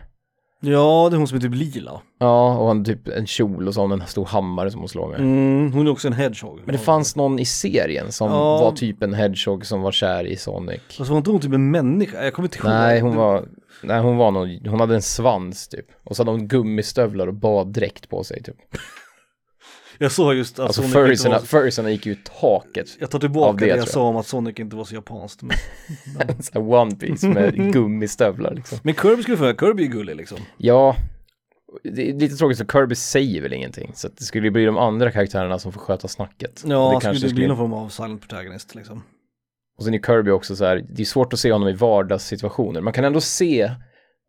Ja, det är hon som är typ lila. Ja, och han typ en kjol och så har hon en stor hammare som hon slår med. Mm, hon är också en hedgehog. Men det fanns någon i serien som Ja. var typ en hedgehog som var kär i Sonic. Fast var inte hon typ en människa? Jag kommer inte ihåg. Nej, hon var, nej hon var någon, hon hade en svans typ. Och så hade hon gummistövlar och baddräkt på sig typ. Jag sa just att Alltså Sonic furriesarna, var... furriesarna gick ju taket. Jag tar tillbaka det, det, jag jag. sa om att Sonic inte var så japanskt. Men, One Piece med gummistövlar liksom. men Kirby skulle funka, Kirby är gullig liksom. Ja, det är lite tråkigt för Kirby säger väl ingenting. Så det skulle bli de andra karaktärerna som får sköta snacket. Ja, det skulle bli någon form av silent protagonist liksom. Och sen är Kirby också så här, det är svårt att se honom i vardagssituationer. Man kan ändå se,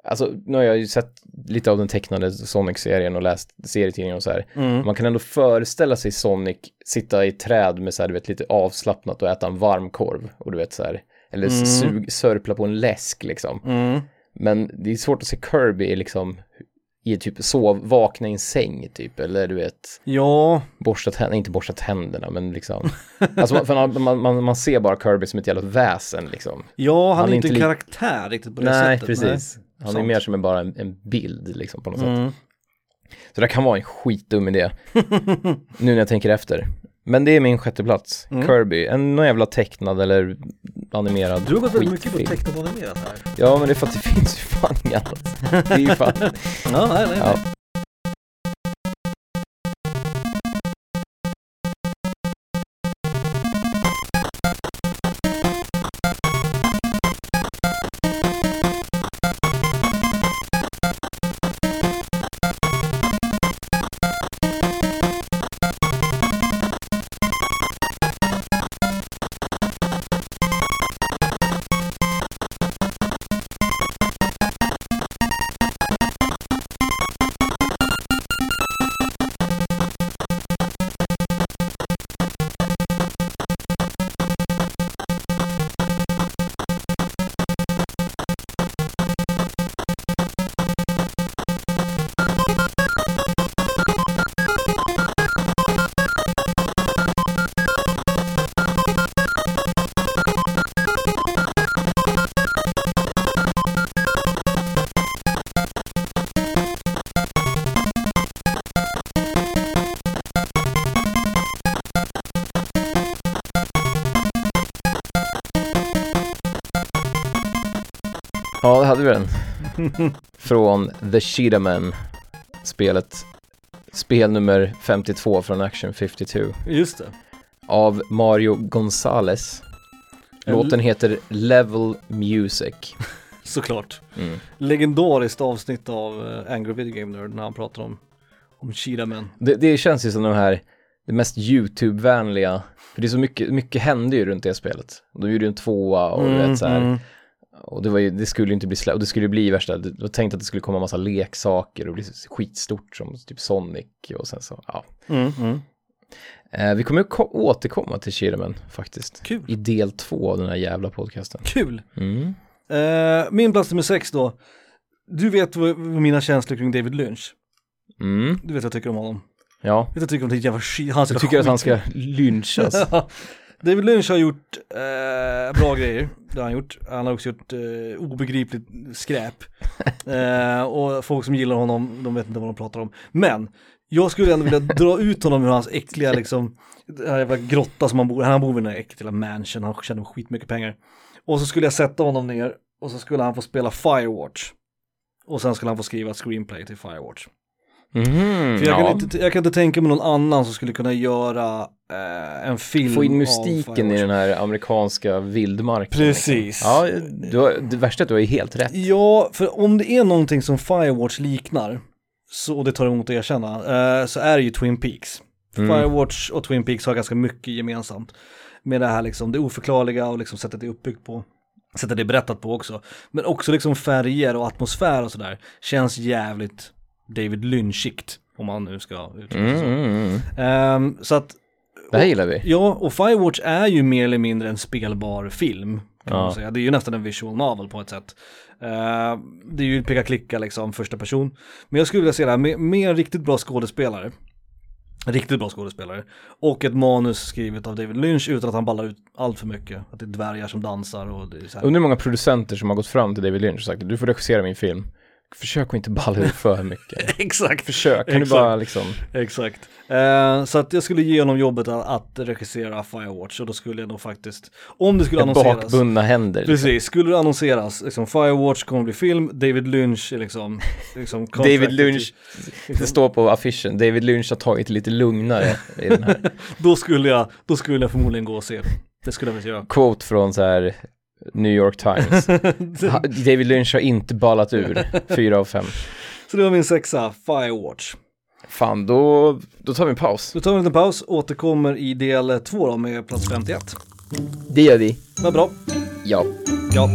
alltså nu har jag ju sett lite av den tecknade Sonic-serien och läst serietidningar och så här. Mm. Man kan ändå föreställa sig Sonic sitta i träd med så här, du vet, lite avslappnat och äta en varm korv. Och du vet så här, eller Mm. sug, sörpla på en läsk liksom. Mm. Men det är svårt att se Kirby liksom, i typ sov, vakna i en säng typ, eller du vet, Ja, borsta tänderna, inte borsta tänderna, men liksom. Alltså man, man, man, man ser bara Kirby som ett jävla väsen liksom. ja han, Han är inte en karaktär riktigt på det Nej, sättet. precis. Han är Sant. mer som en, bara en, en bild liksom på något sätt. Mm. Så det kan vara en skitdum idé. nu när jag tänker efter. Men det är min sjätte plats. Mm. Kirby. En någon jävla tecknad eller animerad Du har gått väldigt mycket på tecknat och animerat här. Ja, men det är för att det finns ju fan inget annat. Det är ju fan... Ja, nej, nej. Ja, Från The Cheetah Man. Spelet. Spel nummer 52 från Action 52. Just det. Av Mario Gonzales. Låten heter Level Music. Såklart. Mm. Legendariskt avsnitt av eh, Angry Video Game Nerd när han pratar om, om Men. Det, det känns ju som de här det mest YouTube-vänliga. För det är så mycket, mycket hände ju runt det spelet. De gjorde ju en tvåa och du vet så här. mm. Och det, var ju, det skulle ju inte bli slä- och det skulle ju bli värsta, det var tänkt att det skulle komma massa leksaker och bli skitstort som typ Sonic och sen så, ja. Mm, mm. Eh, vi kommer ko- återkomma till Shiramen faktiskt. Kul. I del två av den här jävla podcasten. Kul. Mm. Eh, min plats nummer sex då. Du vet vad, mina känslor kring David Lynch. Mm. Du vet vad jag tycker om honom. Ja, jag tycker om det jävla skit. Han jag tycker att han ska lynchas. David Lynch har gjort eh, bra grejer, det har han gjort. Han har också gjort eh, obegripligt skräp. Eh, och folk som gillar honom, de vet inte vad de pratar om. Men, jag skulle ändå vilja dra ut honom ur hans äckliga liksom, här jävla grotta som han bor Han bor i den här äckliga mansion, han tjänar skitmycket pengar. Och så skulle jag sätta honom ner och så skulle han få spela Firewatch. Och sen skulle han få skriva ett screenplay till Firewatch. Mhm, För jag, ja. kan inte, jag kan inte tänka mig någon annan som skulle kunna göra eh, en film Få in mystiken i den här amerikanska vildmarken. Precis. Liksom. Ja, du har, det värsta är att du har ju helt rätt. Ja, för om det är någonting som Firewatch liknar, så, och det tar emot att erkänna, eh, så är det ju Twin Peaks. Mm. Firewatch och Twin Peaks har ganska mycket gemensamt. Med det här liksom, det oförklarliga och liksom sättet det är uppbyggt på. Sättet det är berättat på också. Men också liksom färger och atmosfär och sådär. Känns jävligt David Lynchigt, om man nu ska uttrycka sig så. mm, mm. Ehm, så att Det här gillar vi. Ja, och Firewatch är ju mer eller mindre en spelbar film. Kan Ja. man säga. Det är ju nästan en visual novel på ett sätt. Eh, det är ju peka-klicka liksom, första person. Men jag skulle vilja se det här med, med en riktigt bra skådespelare. Riktigt bra skådespelare. Och ett manus skrivet av David Lynch utan att han ballar ut allt för mycket. Att det är dvärgar som dansar och det är så här. Undrar hur många producenter som har gått fram till David Lynch och sagt du får regissera min film. Försök att inte balla för mycket. Exakt. Försök, kan du Exakt. bara liksom. Exakt. Eh, så att jag skulle ge honom jobbet att, att regissera Firewatch och då skulle jag nog faktiskt, om det skulle annonseras. Bakbundna händer. Liksom. Precis, skulle det annonseras, liksom Firewatch kommer bli film, David Lynch är liksom, liksom David Lynch, till- det står på affischen, David Lynch har tagit lite lugnare i den här. Då skulle jag, då skulle jag förmodligen gå och se. Det skulle jag väl göra. Quote från så här New York Times. David Lynch har inte ballat ur, fyra av fem. Så det var min sexa, Firewatch. Fan, då, då tar vi en paus. Då tar vi en liten paus, återkommer i del två då med plats 51. Det gör vi. Vad bra. Ja. Ja.